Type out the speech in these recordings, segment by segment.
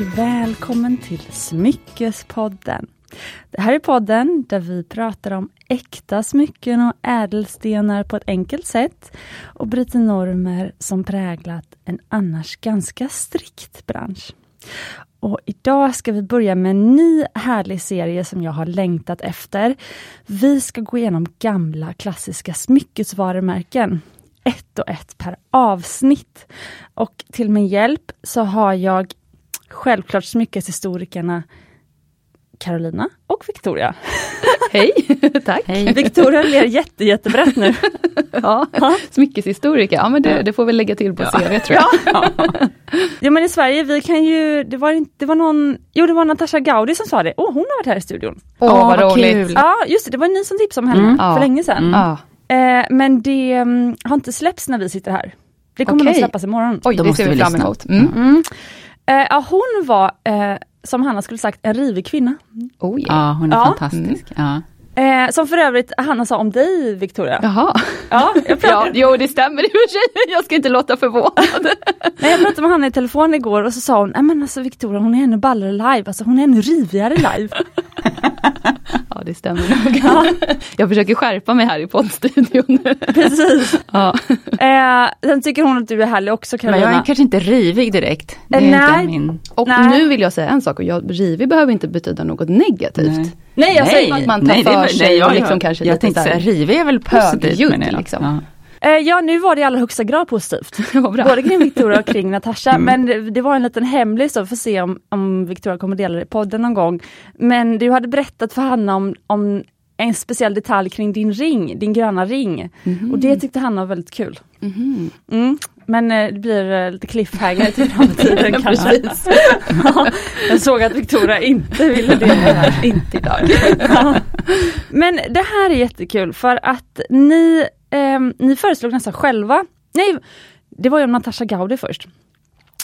välkommen till Smyckespodden. Det här är podden där vi pratar om äkta smycken och ädelstenar på ett enkelt sätt och bryter normer som präglat en annars ganska strikt bransch. Och idag ska vi börja med en ny härlig serie som jag har längtat efter. Vi ska gå igenom gamla klassiska smyckesvarumärken. Ett och ett per avsnitt. Och till min hjälp så har jag självklart smyckeshistorikerna Carolina och Victoria. Hej, tack! Hej. Victoria ler jätte, jättebrett nu. ja, smyckeshistoriker, ja men det, det får vi lägga till på ja. CV tror jag. ja men i Sverige, vi kan ju, det var, inte, det var någon, jo det var Natasha Gaudi som sa det, åh oh, hon har varit här i studion. Åh oh, vad roligt! Kul. Ja just det, det var ni som tipsade om henne mm. för länge sedan. Mm. Eh, men det um, har inte släppts när vi sitter här. Det kommer okay. nog släppas imorgon. Oj, det ser vi fram emot. Mm. Mm. Eh, ja, hon var, eh, som Hanna skulle sagt, en rivig kvinna. Oh, yeah. Ja, hon är ja. fantastisk. Ja. Eh, som för övrigt Hanna sa om dig Victoria. Jaha. Ja, jag ja, jo det stämmer i och för sig. Jag ska inte låta förvånad. Nej, jag pratade med Hanna i telefon igår och så sa hon, men alltså Victoria hon är ännu ballare live, alltså hon är ännu rivigare live. ja det stämmer nog. Ja. Jag försöker skärpa mig här i poddstudion. Precis. Ja. Eh, sen tycker hon att du är härlig också Carolina. Men jag är kanske inte rivig direkt. Är nej. Min... Och nej. nu vill jag säga en sak, och jag, rivig behöver inte betyda något negativt. Nej. Nej jag nej, säger att man tar nej, för sig nej, jag, liksom kanske jag tänkte säga rivig är väl positivt. Men liksom. Ja. Eh, ja nu var det i allra högsta grad positivt. Både kring Victoria och kring Natasha. Mm. Men det, var en liten hemlis så vi får se om, om Victoria kommer dela det i podden någon gång. Men du hade berättat för Hanna om, om en speciell detalj kring din ring, din gröna ring. Mm. Och det tyckte Hanna var väldigt kul. Mm. Men eh, det blir eh, lite cliffhanger till framtiden kanske. ja, jag såg att Victoria inte ville det här, inte idag. Ja. Men det här är jättekul för att ni, eh, ni föreslog nästan själva, nej det var ju Natasha Gaudi först.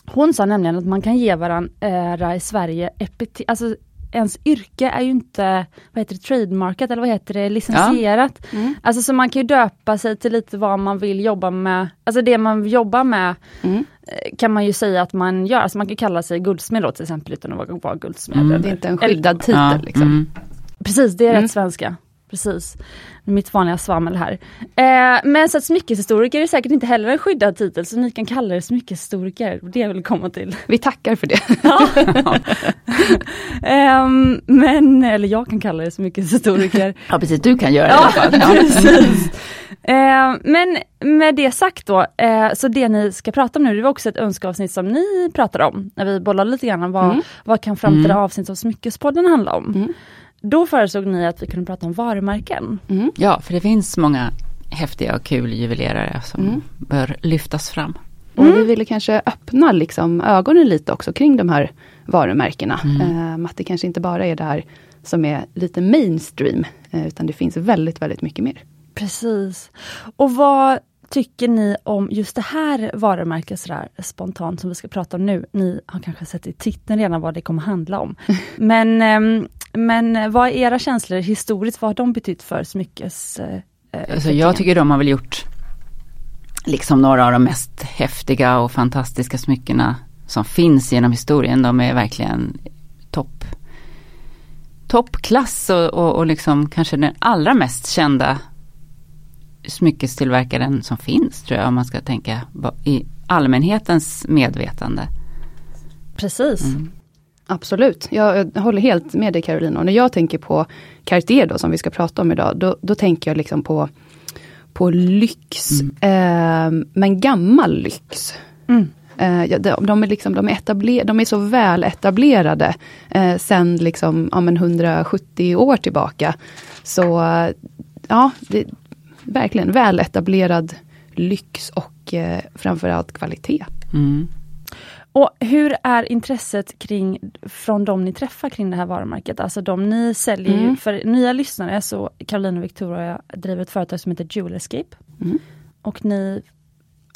Hon sa nämligen att man kan ge varandra i Sverige epite alltså ens yrke är ju inte, vad heter det, trademarkat eller vad heter det, licensierat. Ja. Mm. Alltså så man kan ju döpa sig till lite vad man vill jobba med, alltså det man jobbar med mm. Eh, kan man ju säga att man gör, alltså man kan kalla sig guldsmed då till exempel utan att vara, vara guldsmed. Mm. Det är inte en skyddad titel ja. liksom. Mm. Precis, det är rätt mm. svenska. Precis mitt vanliga svammel här. Eh, men så att smyckeshistoriker är säkert inte heller en skyddad titel, så ni kan kalla det smyckeshistoriker. Det jag vill komma till. Vi tackar för det. eh, men, eller jag kan kalla det smyckeshistoriker. Ja precis, du kan göra det ja, i alla fall. Ja. Precis. Eh, men med det sagt då, eh, så det ni ska prata om nu, det var också ett önskeavsnitt som ni pratade om, när vi bollade lite grann vad, mm. vad kan framtida mm. avsnitt av Smyckespodden handla om. Mm. Då föreslog ni att vi kunde prata om varumärken. Mm. Ja, för det finns många häftiga och kul juvelerare som mm. bör lyftas fram. Och vi ville kanske öppna liksom ögonen lite också kring de här varumärkena. Mm. Eh, att det kanske inte bara är det här som är lite mainstream, eh, utan det finns väldigt, väldigt mycket mer. Precis. Och vad tycker ni om just det här varumärket sådär spontant som vi ska prata om nu? Ni har kanske sett i titeln redan vad det kommer handla om. Men eh, men vad är era känslor historiskt? Vad har de betytt för smyckes? Eh, alltså jag tycker de har väl gjort liksom några av de mest häftiga och fantastiska smyckena som finns genom historien. De är verkligen topp toppklass och, och, och liksom kanske den allra mest kända smyckestillverkaren som finns tror jag om man ska tänka i allmänhetens medvetande. Precis. Mm. Absolut, jag, håller helt med dig Carolina. Och när jag tänker på Cartier då, som vi ska prata om idag, då, då tänker jag liksom på, på lyx. Mm. Eh, men gammal lyx. Mm. Eh, de, de, är liksom, de, är etabler, de är så väl etablerade eh, sen liksom, ja, men 170 år tillbaka. Så ja, det, verkligen väl etablerad lyx och eh, framförallt kvalitet. Mm. Och hur är intresset kring, från de ni träffar kring det här varumärket? Alltså de ni säljer mm. för nya lyssnare så Caroline och Victoria driver ett företag som heter Jewelescape. Mm. Och ni,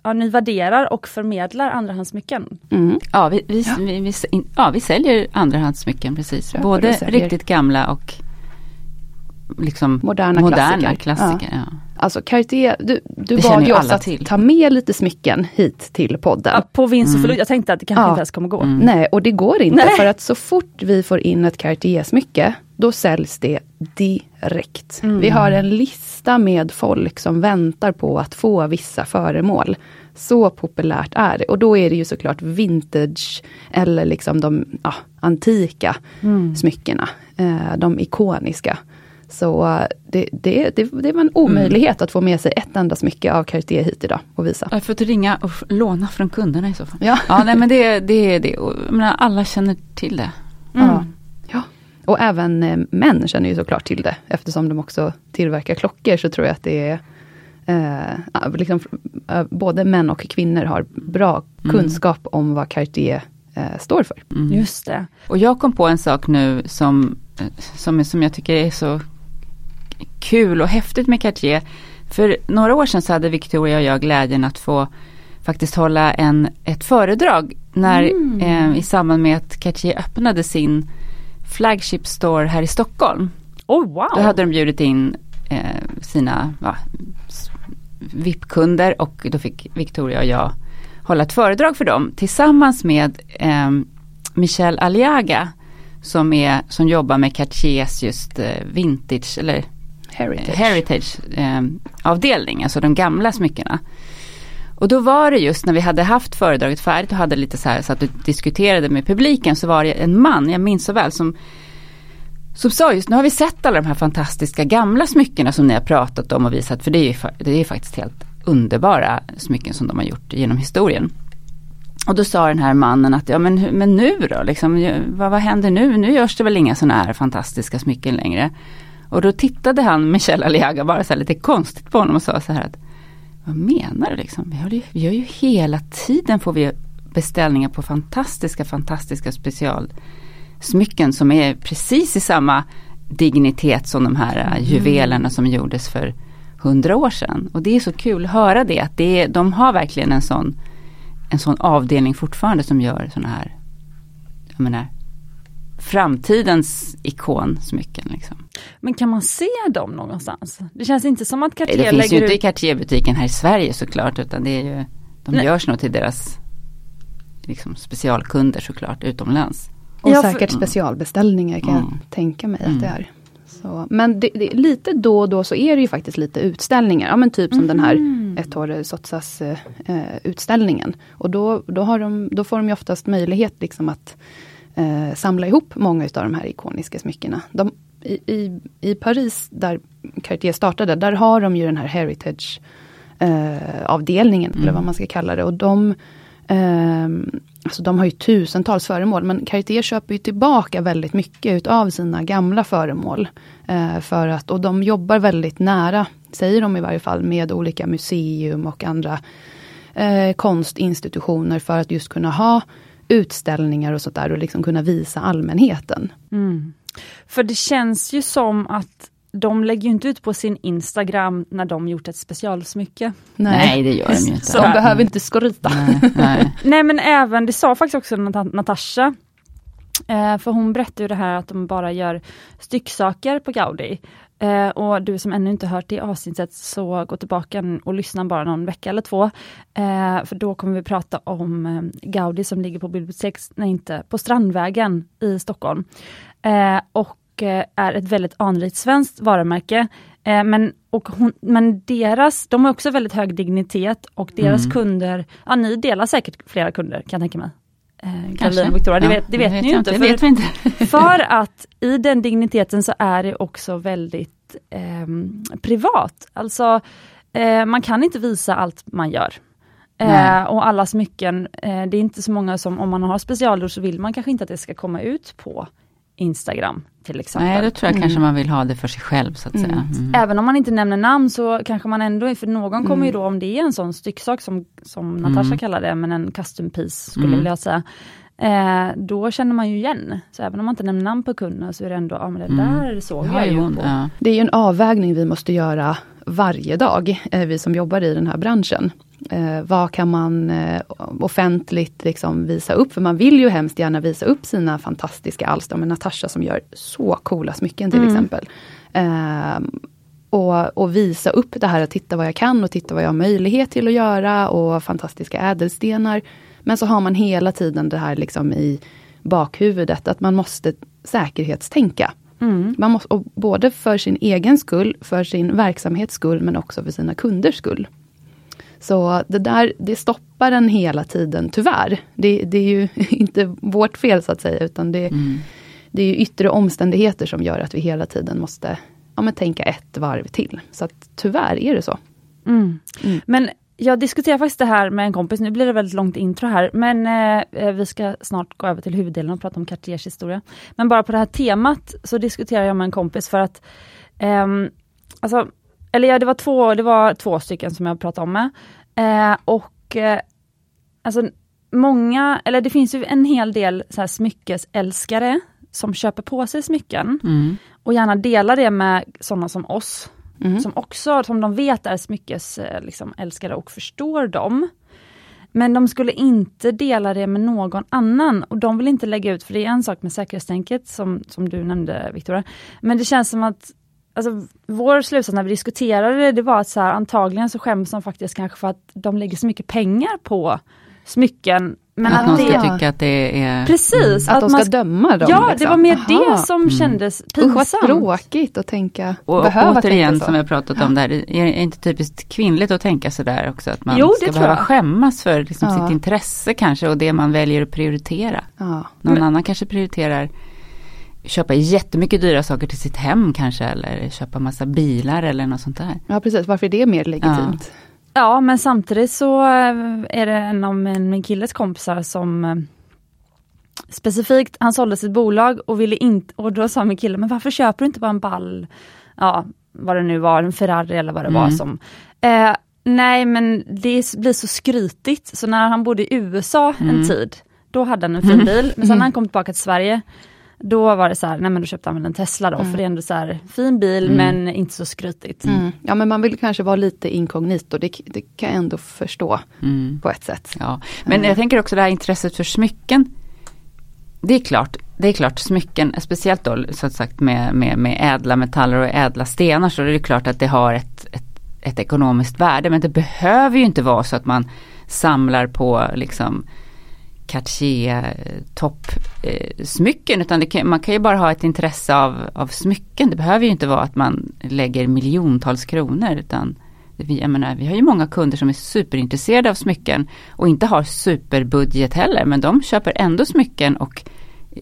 ja, ni värderar och förmedlar andrahandssmycken. Mm. Ja, vi, vi, ja. Vi, vi, ja, vi säljer andrahandssmycken precis. Ja, Både riktigt gamla och liksom moderna, moderna klassiker. klassiker ja. Alltså Cartier, du, du Det bad ju oss alla att till. ta med lite smycken hit till podden. Ja, på vinst och förlust. Jag tänkte att det kanske Ja. inte ens kommer gå. Mm. Nej, och det går inte Nej. för att så fort vi får in ett Cartier-smycke, då säljs det direkt. Mm. Vi har en lista med folk som väntar på att få vissa föremål. Så populärt är det. Och då är det ju såklart vintage eller liksom de ja, antika Mm. smyckena. Eh, de ikoniska. Så eh, det, det, det, det var en omöjlighet att få med sig ett enda smycke av Cartier hit idag och visa. Jag får ringa och låna från kunderna i så fall. Ja. Ja, nej men det, det är det. Menar, alla känner till det. Mm. Ja. ja. Och även eh, män känner ju såklart till det. Eftersom de också tillverkar klockor så tror jag att det är eh, liksom, eh, både män och kvinnor har bra Mm. kunskap om vad Cartier eh, står för. Mm. Just det. Och jag kom på en sak nu som, som, som jag tycker är så kul och häftigt med Cartier. För några år sedan så hade Victoria och jag glädjen att få faktiskt hålla en, ett föredrag när, Mm. eh, i samband med att Cartier öppnade sin flagship store här i Stockholm. Oh wow. Då hade de bjudit in eh, sina ja, VIP-kunder och då fick Victoria och jag hålla ett föredrag för dem tillsammans med eh, Michel Aliaga som, är, som jobbar med Cartiers just eh, vintage eller Heritage. heritage eh, avdelning, alltså de gamla smyckena. Och då var det just när vi hade haft föredraget färdigt och hade lite så här så att du diskuterade med publiken så var det en man, jag minns så väl, som som sa just, nu har vi sett alla de här fantastiska gamla smyckena som ni har pratat om och visat, för det är ju det är faktiskt helt underbara smycken som de har gjort genom historien. Och då sa den här mannen att, ja men, men nu då, liksom, vad, vad händer nu? Nu görs det väl inga sådana här fantastiska smycken längre. Och då tittade han, Michel Aliaga, bara så här lite konstigt på honom och sa så här att, vad menar du liksom? Vi, har ju, vi gör ju hela tiden får vi beställningar på fantastiska, fantastiska specialsmycken som är precis i samma dignitet som de här mm. juvelerna som gjordes för hundra år sedan. Och det är så kul att höra det, att det är, de har verkligen en sån, en sån avdelning fortfarande som gör sådana här, jag menar, framtidens ikonsmycken. Liksom. Men kan man se dem någonstans? Det känns inte som att Cartier Det finns lägger ju inte i ut... Cartier-butiken här i Sverige såklart, utan det är ju, de Nej. görs nog till deras liksom, specialkunder såklart utomlands. Och Ja, för- säkert specialbeställningar kan Mm. jag tänka mig Mm. att det är. Så, men det, det, lite då och då så är det ju faktiskt lite utställningar. Ja men typ som den här Mhm. Ettore Sotsas eh, eh, utställningen. Och då, då, har de, då får de ju oftast möjlighet liksom att eh, samla ihop många utav de här ikoniska smyckena. De, i, i, I Paris, där Cartier startade, där har de ju den här Heritage eh, avdelningen, eller vad man ska kalla det. Och de, ehm, alltså de har ju tusentals föremål, men Cartier köper ju tillbaka väldigt mycket utav sina gamla föremål. Eh, för att, och de jobbar väldigt nära, säger de i varje fall, med olika museum och andra eh, konstinstitutioner för att just kunna ha utställningar och sånt där och liksom kunna visa allmänheten. Mm. För det känns ju som att de lägger ju inte ut på sin Instagram när de gjort ett specialsmycke. Nej, det gör de ju inte. Så de behöver inte skryta. Nej, nej. Nej men även, det sa faktiskt också Nat- Natasha, eh, för hon berättade ju det här att de bara gör stycksaker på Gaudi. Eh, och du som ännu inte hört det avsnittet så gå tillbaka och lyssna bara någon vecka eller två. Eh, för då kommer vi prata om eh, Gaudi som ligger på bibliotek, nej inte, på Strandvägen i Stockholm. Eh, och eh, är ett väldigt anrikt svenskt varumärke. Eh, men, och hon, men deras, de har också väldigt hög dignitet och deras Mm. kunder, ja ni delar säkert flera kunder kan jag tänka mig. Eh, och Victoria, det Ja, vet, det vet ni ju inte. Det för- vet inte. för att i den digniteten så är det också väldigt ehm, privat. Alltså eh, man kan inte visa allt man gör. Eh, och alla smycken, eh, det är inte så många som, om man har specialord så vill man kanske inte att det ska komma ut på Instagram till exempel. Nej, då tror jag Mm. kanske man vill ha det för sig själv så att Mm. säga. Mm. Även om man inte nämner namn så kanske man ändå, för någon kommer ju då om det är en sån stycksak som, som Natasha Mm. kallar det, men en custom piece skulle Mm. jag vilja säga. Eh, då känner man ju igen. Så även om man inte nämner namn på kunden så är det ändå, ja men det Mm. där såg Det har jag ju hon, på. ja. Det är ju en avvägning vi måste göra varje dag, eh, vi som jobbar i den här branschen. Eh, vad kan man eh, offentligt liksom visa upp? För man vill ju hemskt gärna visa upp sina fantastiska alster. Med Natasha som gör så coola smycken till Mm. exempel. Eh, och, och visa upp det här att titta vad jag kan och titta vad jag har möjlighet till att göra och fantastiska ädelstenar. Men så har man hela tiden det här liksom i bakhuvudet att man måste säkerhetstänka. Mm. Man måste, både för sin egen skull, för sin verksamhets skull, men också för sina kunders skull. Så det där, det stoppar en hela tiden, tyvärr. Det, det är ju inte vårt fel så att säga, utan det, Mm. det är ju yttre omständigheter som gör att vi hela tiden måste ja, men tänka ett varv till. Så att tyvärr är det så. Mm. Mm. Men jag diskuterar faktiskt det här med en kompis, nu blir det väldigt långt intro här, men eh, vi ska snart gå över till huvuddelen och prata om Cartiers historia. Men bara på det här temat så diskuterar jag med en kompis för att, ehm, alltså, eller ja, det var två, det var två stycken som jag pratade om med. Eh, och eh, alltså många, eller det finns ju en hel del så här smyckesälskare som köper på sig smycken Mm. och gärna delar det med sådana som oss Mm. som också, som de vet är smyckes, eh, liksom, älskare och förstår dem. Men de skulle inte dela det med någon annan och de vill inte lägga ut, för det är en sak med säkerhetstänket som, som du nämnde Victoria. Men det känns som att Alltså, vår slutsats när vi diskuterade det, det var att så här, antagligen så skäms de faktiskt kanske för att de lägger så mycket pengar på smycken. Men att att, någon det, ska tycka att det är... precis, Att, att, de man ska döma dem. Ja, det liksom. var mer Aha. det som Mm. kändes Usch vad pinsamt. tråkigt att tänka, Och behöva återigen tänka så. som vi har pratat om där, är det inte typiskt kvinnligt att tänka sådär också? Att man Jo, det ska behöva jag. skämmas för liksom Ja. sitt intresse kanske och det man väljer att prioritera. Ja. Någon Men- annan kanske prioriterar köpa jättemycket dyra saker till sitt hem kanske eller köpa massa bilar eller något sånt där. ja, precis. Varför är det mer legitimt? Ja, men samtidigt så eh, är det en av min, killes kompisar som eh, specifikt, han sålde sitt bolag och ville inte, och då sa min kille, men varför köper du inte bara en ball, ja, vad det nu var, en Ferrari eller vad det var Mm. som. Eh, nej, men det blir så skrytigt, så när han bodde i USA en Mm. tid, då hade han en fin bil, men sen när han kom tillbaka till Sverige, då var det så här, nej men då köpte han väl en Tesla då, Mm. för det är ändå så här, fin bil Mm. men inte så skrytigt. Mm. Ja, men man vill kanske vara lite inkognito. Det, det kan jag ändå förstå Mm. på ett sätt. Ja. Men jag tänker också det här intresset för smycken. Det är klart, det är klart smycken, speciellt då så sagt med, med, med ädla metaller och ädla stenar så är det klart att det har ett, ett, ett ekonomiskt värde. Men det behöver ju inte vara så att man samlar på liksom Cartier toppsmycken utan det kan, man kan ju bara ha ett intresse av, av smycken. Det behöver ju inte vara att man lägger miljontals kronor utan vi, jag menar, vi har ju många kunder som är superintresserade av smycken och inte har superbudget heller men de köper ändå smycken och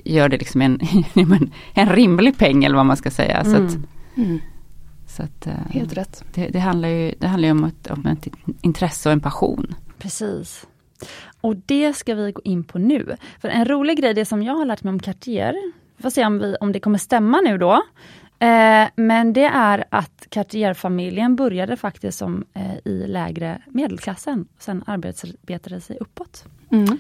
gör det liksom en, en rimlig peng eller vad man ska säga. Så att, Mm. Mm. så att, eh, Helt rätt. det, det, handlar ju, det handlar ju om ett, om ett intresse och en passion. Precis. Och det ska vi gå in på nu. För en rolig grej, det som jag har lärt mig om Cartier, vi får se om, vi, om det kommer stämma nu då. Eh, men det är att Cartier-familjen började faktiskt som eh, i lägre medelklassen. Sen arbetade sig uppåt. Mm.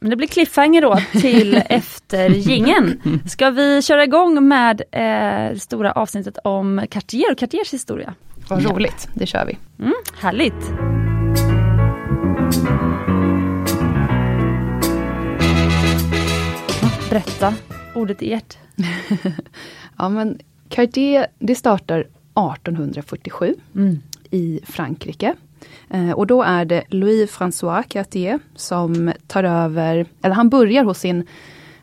Men det blir cliffhanger då till efter gingen. Ska vi köra igång med eh, det stora avsnittet om Cartier och Cartiers historia? Vad roligt, det kör vi. Mm, härligt! Berätta, ordet är ert. Ja, men Cartier, det startar 1847 Mm. i Frankrike. Eh, och då är det Louis-François Cartier som tar över, eller han börjar hos sin,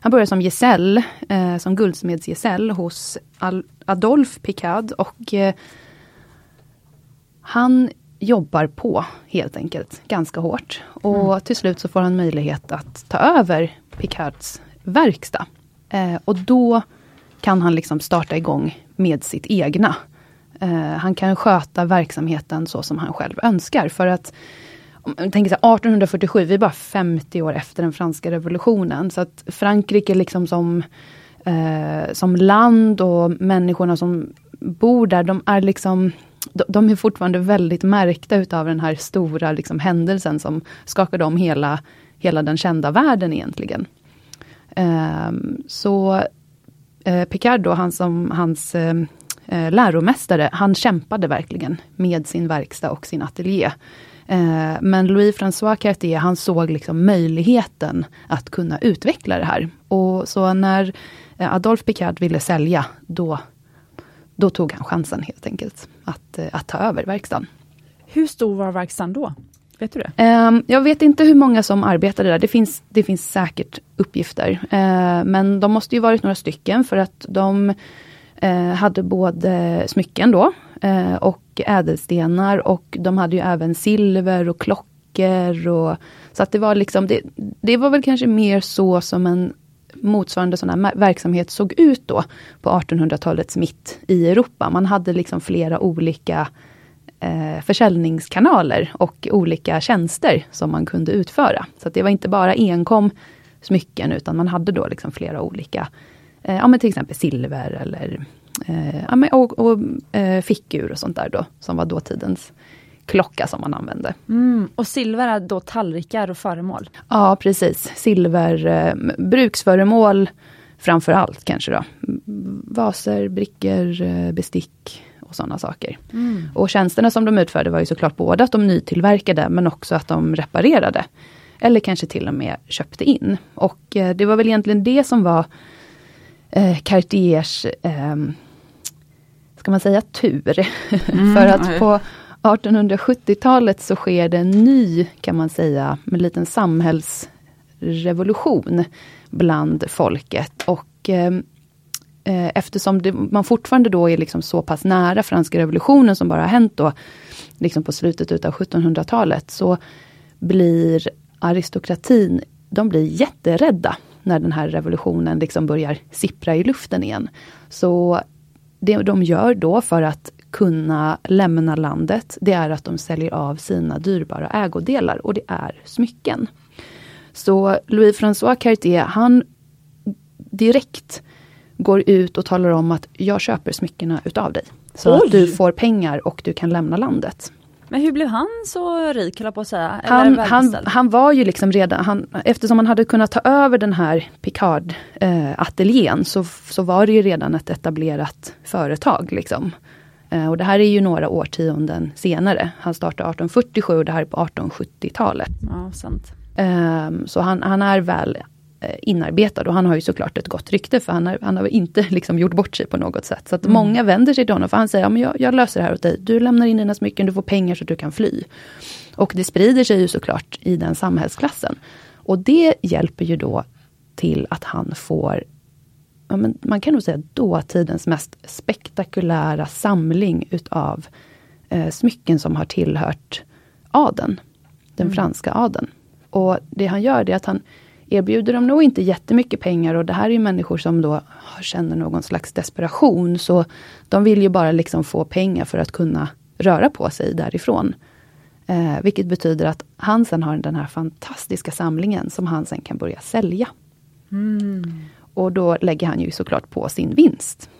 han börjar som gesäll, eh, som guldsmedsgesäll hos Al- Adolphe Picard och eh, han jobbar på helt enkelt ganska hårt. Och till slut så får han möjlighet att ta över Picards verkstad. Eh, och då kan han liksom starta igång med sitt egna. Eh, han kan sköta verksamheten så som han själv önskar. För att om man tänker så här, 1847, vi är bara 50 år efter den franska revolutionen. Så att Frankrike liksom som, eh, som land och människorna som bor där, de är liksom de, de är fortfarande väldigt märkta utav den här stora liksom, händelsen som skakade om hela, hela den kända världen egentligen. Ehm, så eh, Picard då, han som, hans eh, eh, läromästare, han kämpade verkligen med sin verkstad och sin ateljé. Eh, men Louis-François Cartier, han såg liksom möjligheten att kunna utveckla det här. Och så när eh, Adolphe Picard ville sälja, då, då tog han chansen helt enkelt att, eh, att ta över verkstaden. Hur stor var verkstaden då? Vet du det? Um, jag vet inte hur många som arbetade där. Det finns, det finns säkert uppgifter. Uh, men de måste ju varit några stycken för att de uh, hade både smycken då uh, och ädelstenar och de hade ju även silver och klockor. Och, så att det var liksom, det, det var väl kanske mer så som en motsvarande sån här verksamhet såg ut då på 1800-talets mitt i Europa. Man hade liksom flera olika eh, försäljningskanaler och olika tjänster som man kunde utföra. Så det var inte bara enkom smycken utan man hade då liksom flera olika, eh, ja men till exempel silver eller eh, ja, och, och eh, fickur och sånt där då, som var dåtidens klocka som man använde. Mm, och silver är då tallrikar och föremål? Ja precis, silver, eh, bruksföremål framför allt kanske då. Vaser, brickor, eh, bestick, och sådana saker. Mm. Och tjänsterna som de utförde var ju såklart både att de nytillverkade men också att de reparerade. Eller kanske till och med köpte in. Och eh, det var väl egentligen det som var eh, Cartiers, eh, ska man säga tur? Mm, För att på 1870-talet så sker det en ny, kan man säga, en liten samhällsrevolution bland folket. Och eh, eftersom det, man fortfarande då är liksom så pass nära franska revolutionen som bara har hänt då liksom på slutet utav 1700-talet så blir aristokratin, de blir jätterädda när den här revolutionen liksom börjar sippra i luften igen. Så det de gör då för att kunna lämna landet, det är att de säljer av sina dyrbara ägodelar och det är smycken. Så Louis-François Cartier, han direkt går ut och talar om att jag köper smyckena utav dig. Så Oj. att du får pengar och du kan lämna landet. Men hur blev han så rik, på att säga? Han, han, han, var ju liksom redan, han, eftersom han hade kunnat ta över den här Picard-ateljén, eh, så, så var det ju redan ett etablerat företag. Liksom. Eh, och det här är ju några årtionden senare. Han startade 1847 och det här är på 1870-talet. Ja, sant. Eh, så han, han är väl inarbetad och han har ju såklart ett gott rykte för han har, han har inte liksom gjort bort sig på något sätt. Så att mm. många vänder sig till honom för han säger, ja, men jag, jag, löser det här åt dig. Du lämnar in dina smycken, du får pengar så att du kan fly. Och det sprider sig ju såklart i den samhällsklassen. Och det hjälper ju då till att han får, ja, men man kan nog säga dåtidens mest spektakulära samling utav eh, smycken som har tillhört adeln. Den mm. franska adeln. Och det han gör det är att han erbjuder de nog inte jättemycket pengar och det här är ju människor som då känner någon slags desperation. Så de vill ju bara liksom få pengar för att kunna röra på sig därifrån. Eh, vilket betyder att han sen har den här fantastiska samlingen som han sen kan börja sälja. Mm. Och då lägger han ju såklart på sin vinst.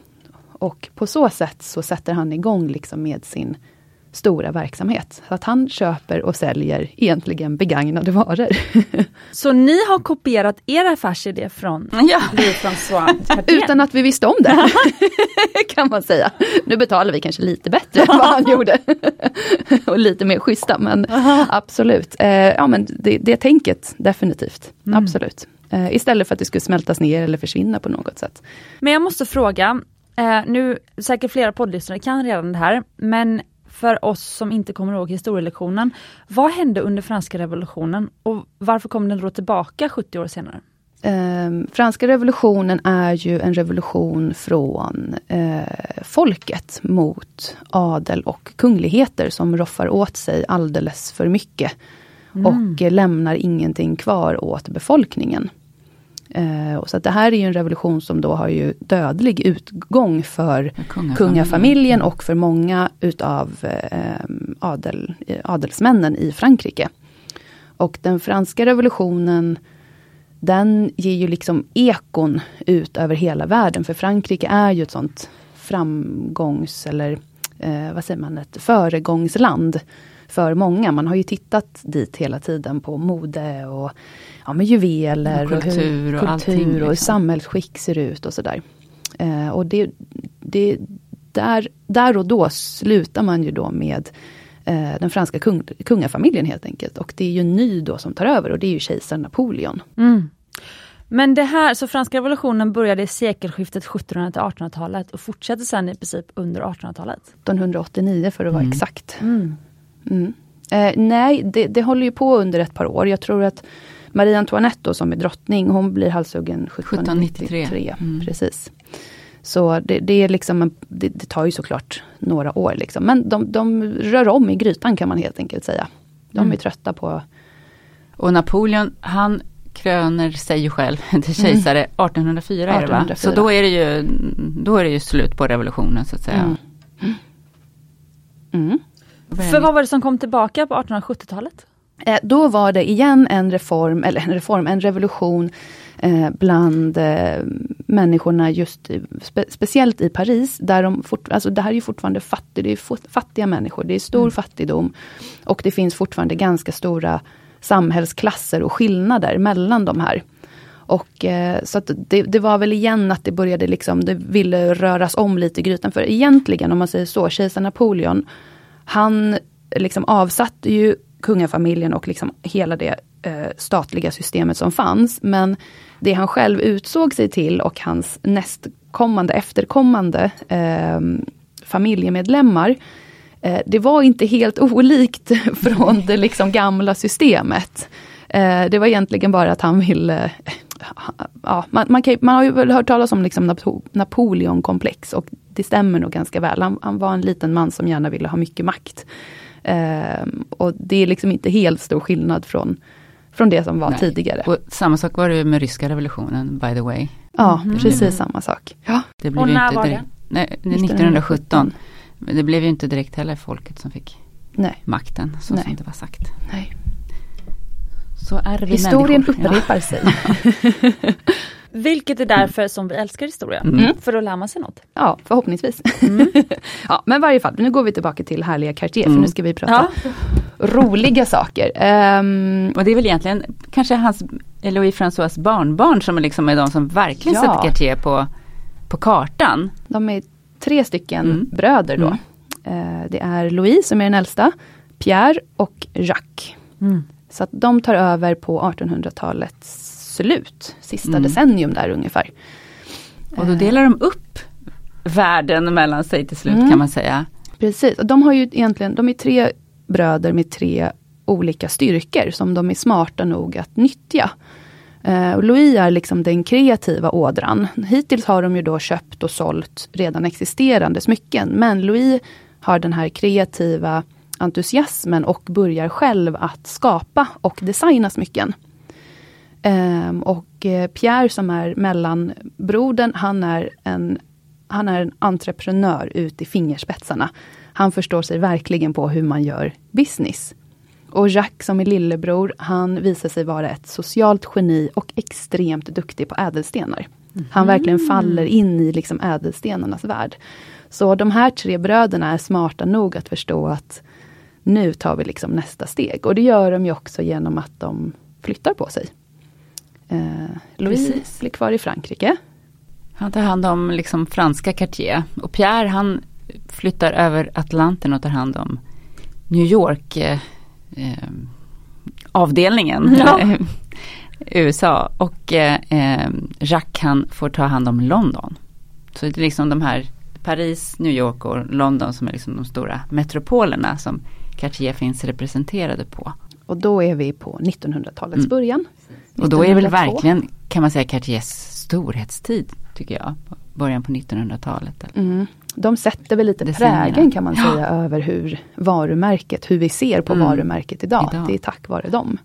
Och på så sätt så sätter han igång liksom med sin stora verksamhet. Så att han köper och säljer egentligen begagnade varor. Så ni har kopierat er affärsidé från ja. Utan att vi visste om det, kan man säga. Nu betalar vi kanske lite bättre än vad han gjorde. och lite mer schyssta, men absolut. Eh, ja, men det, det tänket, definitivt. Mm. Absolut. Eh, istället för att det skulle smältas ner eller försvinna på något sätt. Men jag måste fråga, eh, nu säkert flera poddlyssnare kan redan det här, men för oss som inte kommer ihåg historielektionen. Vad hände under franska revolutionen och varför kom den då tillbaka 70 år senare? Eh, franska revolutionen är ju en revolution från eh, folket mot adel och kungligheter som roffar åt sig alldeles för mycket. Mm. Och lämnar ingenting kvar åt befolkningen. Eh, så det här är ju en revolution som då har ju dödlig utgång för kungafamiljen, kungafamiljen och för många utav eh, adel, adelsmännen i Frankrike. Och den franska revolutionen den ger ju liksom ekon ut över hela världen. För Frankrike är ju ett sånt framgångs eller eh, vad säger man, ett föregångsland för många. Man har ju tittat dit hela tiden på mode och ja, med juveler och kultur och, hur, och, kultur allting, och samhällsskick ser ut och sådär. Eh, och det, det, där, där och då slutar man ju då med eh, den franska kung, kungafamiljen helt enkelt. Och det är ju ny då som tar över och det är ju kejsar Napoleon. Mm. Men det här, så franska revolutionen började i sekelskiftet 1700-1800-talet och fortsätter sedan i princip under 1800-talet? 1889 för att vara Mm. exakt. Mm. Mm. Eh, nej, det, det håller ju på under ett par år. Jag tror att Marie Antoinette då, som är drottning, hon blir halshuggen 1793. 1793. Mm. Precis. Så det, det, är liksom en, det, det tar ju såklart några år. Liksom. Men de, de rör om i grytan kan man helt enkelt säga. De Mm. är trötta på... Och Napoleon, han kröner sig ju själv till kejsare 1804 är det va? 1804. Så då är det ju, då är det ju slut på revolutionen så att säga. Mm. Mm. För vad var det som kom tillbaka på 1870-talet? Eh, då var det igen en reform, eller en reform, en revolution eh, bland eh, människorna just spe, speciellt i Paris. Där de fort, alltså det här är ju fortfarande fattig, det är fattiga människor, det är stor fattigdom. Och det finns fortfarande ganska stora samhällsklasser och skillnader mellan de här. Och eh, så det, det var väl igen att det började liksom, det ville röras om lite i grytan. För egentligen om man säger så, kejsar Napoleon, han liksom avsatte ju kungafamiljen och liksom hela det eh, statliga systemet som fanns. Men det han själv utsåg sig till och hans nästkommande, efterkommande eh, familjemedlemmar, eh, det var inte helt olikt från det liksom gamla systemet. Eh, det var egentligen bara att han ville Ja, man, man, kan, man har ju väl hört talas om liksom Napo Napoleonkomplex och det stämmer nog ganska väl. Han, han var en liten man som gärna ville ha mycket makt. Ehm, och det är liksom inte helt stor skillnad från, från det som var Nej. tidigare. Och samma sak var det ju med ryska revolutionen by the way. ja, Mhm. precis samma sak. Ja, Det blev Och när inte var direkt, Nej, det är 1917. Men det blev ju inte direkt heller folket som fick Nej, makten så Nej. som det var sagt. nej. Så är vi Historien människor. Ja. upprepar sig. Vilket är därför som vi älskar historia. Mm. För då lär man sig något. Ja, förhoppningsvis. ja, men i varje fall, nu går vi tillbaka till härliga Cartier, för Mm. nu ska vi prata roliga saker. Ehm, Och det är väl egentligen kanske hans, Louis François barnbarn som är liksom är de som verkligen Ja. sätter Cartier på, på kartan. De är tre stycken Mm. bröder då. Eh, det är Louis som är den äldsta, Pierre och Jacques. Så att de tar över på 1800-talets slut, sista Mm. decennium där ungefär. Och då delar de upp världen mellan sig till slut Mm. kan man säga. Precis, och de har ju egentligen, de är tre bröder med tre olika styrkor som de är smarta nog att nyttja. Eh, och Louis är liksom den kreativa ådran. Hittills har de ju då köpt och sålt redan existerande smycken. Men Louis har den här kreativa entusiasmen och börjar själv att skapa och designa smycken. Ehm, och eh, Pierre som är mellanbrodern, han är en han är en entreprenör ut i fingerspetsarna. Han förstår sig verkligen på hur man gör business. Och Jacques som är lillebror, han visar sig vara ett socialt geni och extremt duktig på ädelstenar. Han verkligen faller in i liksom ädelstenarnas värld. Så de här tre bröderna är smarta nog att förstå att nu tar vi liksom nästa steg. Och det gör de ju också genom att de flyttar på sig. Eh, Louis Precis. blir kvar i Frankrike. Han tar hand om liksom franska Cartier. Och Pierre han flyttar över Atlanten och tar hand om New York eh, eh, avdelningen. Ja. USA. Och eh, eh, Jacques han får ta hand om London. Så det är liksom de här Paris, New York och London som är liksom de stora metropolerna som Cartier finns representerade på. Och då är vi på 1900-talets Mm. början. Och då är det väl 1902. verkligen, kan man säga, Cartiers storhetstid, tycker jag. Början på 1900-talet. Mm. De sätter väl lite Decennierna. prägen kan man Ja. säga över hur varumärket, hur vi ser på Mm. varumärket idag. Idag. Det är tack vare dem.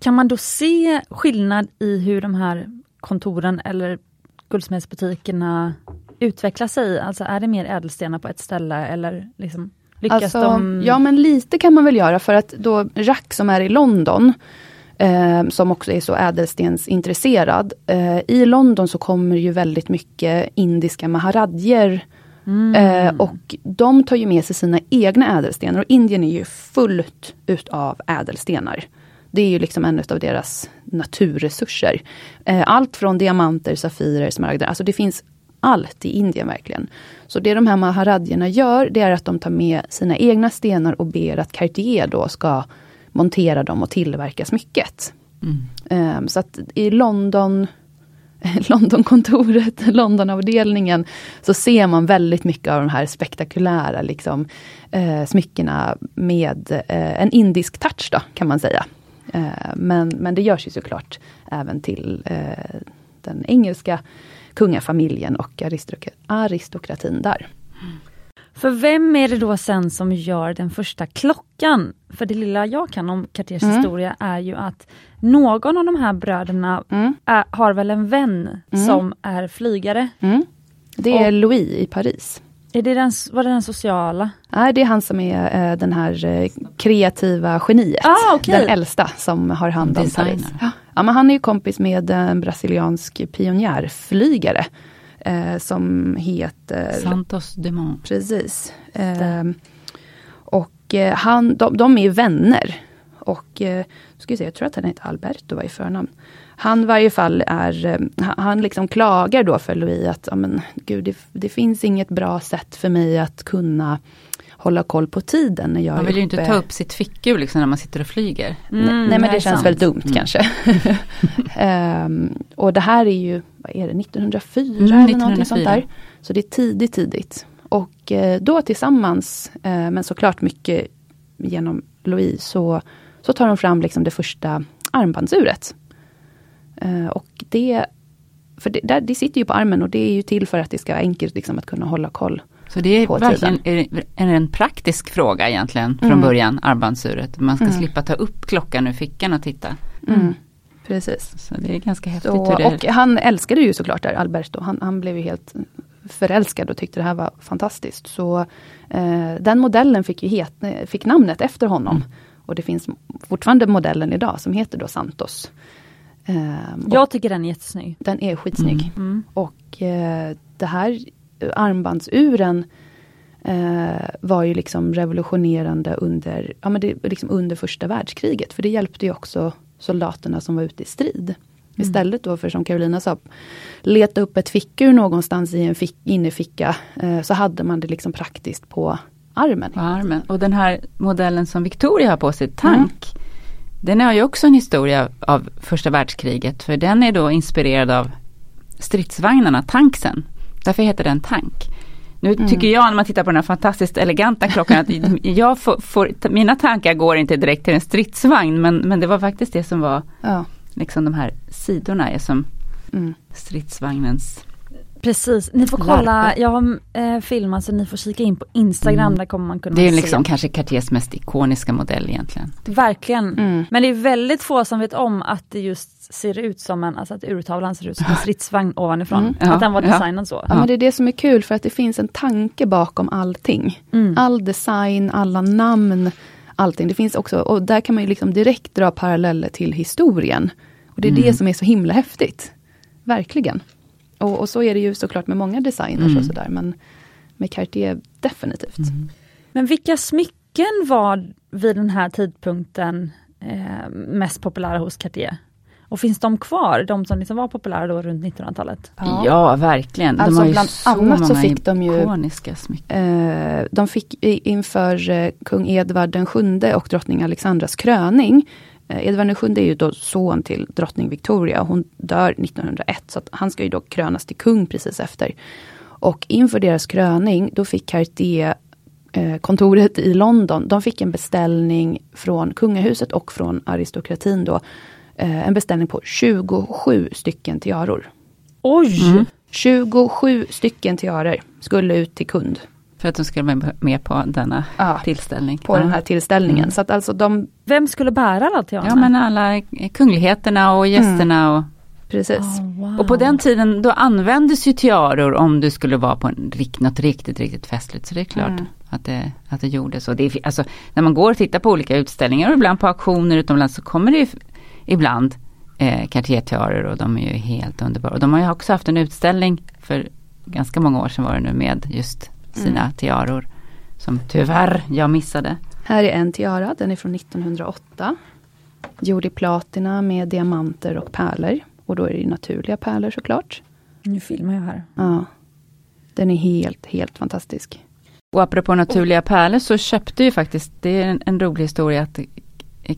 Kan man då se skillnad i hur de här kontoren eller guldsmedsbutikerna utvecklar sig? Alltså är det mer ädelstenar på ett ställe eller liksom lyckas Alltså, de? Ja men lite kan man väl göra för att då Jacques som är i London, eh, som också är så ädelstensintresserad. Eh, I London så kommer ju väldigt mycket indiska maharadjer Mm. Eh, och de tar ju med sig sina egna ädelstenar och Indien är ju fullt utav ädelstenar. Det är ju liksom en av deras naturresurser. Eh, allt från diamanter, safirer, smaragder, alltså det finns allt i Indien verkligen. Så det de här maharadjerna gör, det är att de tar med sina egna stenar och ber att Cartier då ska montera dem och tillverka smycket. Mm. Eh, så att i London Londonkontoret, Londonavdelningen, så ser man väldigt mycket av de här spektakulära liksom, eh, smyckena med eh, en indisk touch då, kan man säga. Eh, men, men det görs ju såklart även till eh, den engelska kungafamiljen och aristokratin där. För vem är det då sen som gör den första klockan? För det lilla jag kan om Cartiers mm. historia är ju att någon av de här bröderna mm. är, har väl en vän mm. som är flygare. Mm. Det är och, Louis i Paris. Är det den, var det den sociala? Nej, det är han som är äh, den här äh, kreativa geniet. Ah, okay. Den äldsta som har hand om Paris. Ja. ja. men han är ju kompis med en brasiliansk pionjärflygare eh, som heter Santos Dumont. Precis. Eh, och eh, han, de, de är vänner. Och eh, ska vi se, jag tror att han heter Alberto var i förnamn. Han i varje fall är, eh, han liksom klagar då för Louis att, ja men gud det, det finns inget bra sätt för mig att kunna hålla koll på tiden när jag Man vill ju inte ta upp sitt fickur liksom när man sitter och flyger. Mm, nej, nej men det känns sant. väldigt dumt mm. kanske. um, och det här är ju, vad är det, 1904 mm, eller 1904. någonting sånt där. Så det är tidigt, tidigt. Och eh, då tillsammans, eh, men såklart mycket genom Louise, så, så tar de fram liksom det första armbandsuret. Eh, och det, för det, där, det sitter ju på armen och det är ju till för att det ska vara enkelt liksom, att kunna hålla koll så det är verkligen är en praktisk fråga egentligen från mm. början, armbandsuret. Man ska mm. slippa ta upp klockan ur fickan och titta. Mm. Precis. Så det är ganska häftigt. Så, och han älskade ju såklart där, Alberto. Han, han blev ju helt förälskad och tyckte det här var fantastiskt. Så eh, den modellen fick, ju het, fick namnet efter honom. Mm. Och det finns fortfarande modellen idag som heter då Santos. Eh, Jag tycker den är jättesnygg. Den är skitsnygg. Mm. Mm. Och eh, det här armbandsuren eh, var ju liksom revolutionerande under, ja, men det, liksom under första världskriget. För det hjälpte ju också soldaterna som var ute i strid. Mm. Istället då för som Carolina sa, leta upp ett fickur någonstans i en fick, innerficka. Eh, så hade man det liksom praktiskt på armen. På armen. Och den här modellen som Victoria har på sig, tank. Mm. Den har ju också en historia av första världskriget. För den är då inspirerad av stridsvagnarna, tanksen. Därför heter den tank. Nu mm. tycker jag när man tittar på den här fantastiskt eleganta klockan att jag får, får, mina tankar går inte direkt till en stridsvagn men, men det var faktiskt det som var ja. liksom de här sidorna är som mm. stridsvagnens Precis, ni får kolla, Larpe. jag har eh, filmat så ni får kika in på Instagram, mm. där kommer man kunna se. Det är se. liksom kanske Cartiers mest ikoniska modell egentligen. Verkligen, mm. men det är väldigt få som vet om att det just ser ut som en, alltså att urtavlan ser ut som en stridsvagn ovanifrån. Mm. Att den var designad ja. så. Ja men det är det som är kul för att det finns en tanke bakom allting. Mm. All design, alla namn, allting. Det finns också, och där kan man ju liksom direkt dra paralleller till historien. Och det är det mm. som är så himla häftigt. Verkligen. Och, och, så är det ju såklart med många designers mm. och sådär, men med Cartier definitivt. Mm. Men vilka smycken var vid den här tidpunkten eh, mest populära hos Cartier? Och finns de kvar, de som liksom var populära då runt 1900-talet? Ja. ja, verkligen. Alltså de bland så annat så fick de ju eh, De fick inför eh, kung Edvard den sjunde och drottning Alexandras kröning Edvard VII är ju då son till drottning Victoria. Hon dör 1901, så han ska ju då krönas till kung precis efter. Och inför deras kröning, då fick Cartier eh, kontoret i London, de fick en beställning från kungahuset och från aristokratin då. Eh, en beställning på 27 stycken tiaror. Oj! Mm. 27 stycken tiaror skulle ut till kund. För att de skulle vara med på denna ja, tillställning. På ja. den här tillställningen. Mm. Så att alltså de... Vem skulle bära alla teaterna? Ja men alla kungligheterna och gästerna. Mm. Och, Precis. Oh, wow. Och på den tiden då användes ju tiaror om du skulle vara på en, något riktigt, riktigt festligt. Så det är klart mm. att, det, att det gjorde så. Det är, alltså, när man går och tittar på olika utställningar och ibland på auktioner utomlands så kommer det ju ibland eh, Cartier-tiaror och de är ju helt underbara. Och de har ju också haft en utställning för ganska många år sedan var det nu med just sina mm. tiaror. Som tyvärr jag missade. Här är en tiara, den är från 1908. Gjord i platina med diamanter och pärlor. Och då är det naturliga pärlor såklart. Nu filmar jag här. Ja. Den är helt, helt fantastisk. Och apropå naturliga pärlor så köpte ju faktiskt, det är en, en rolig historia att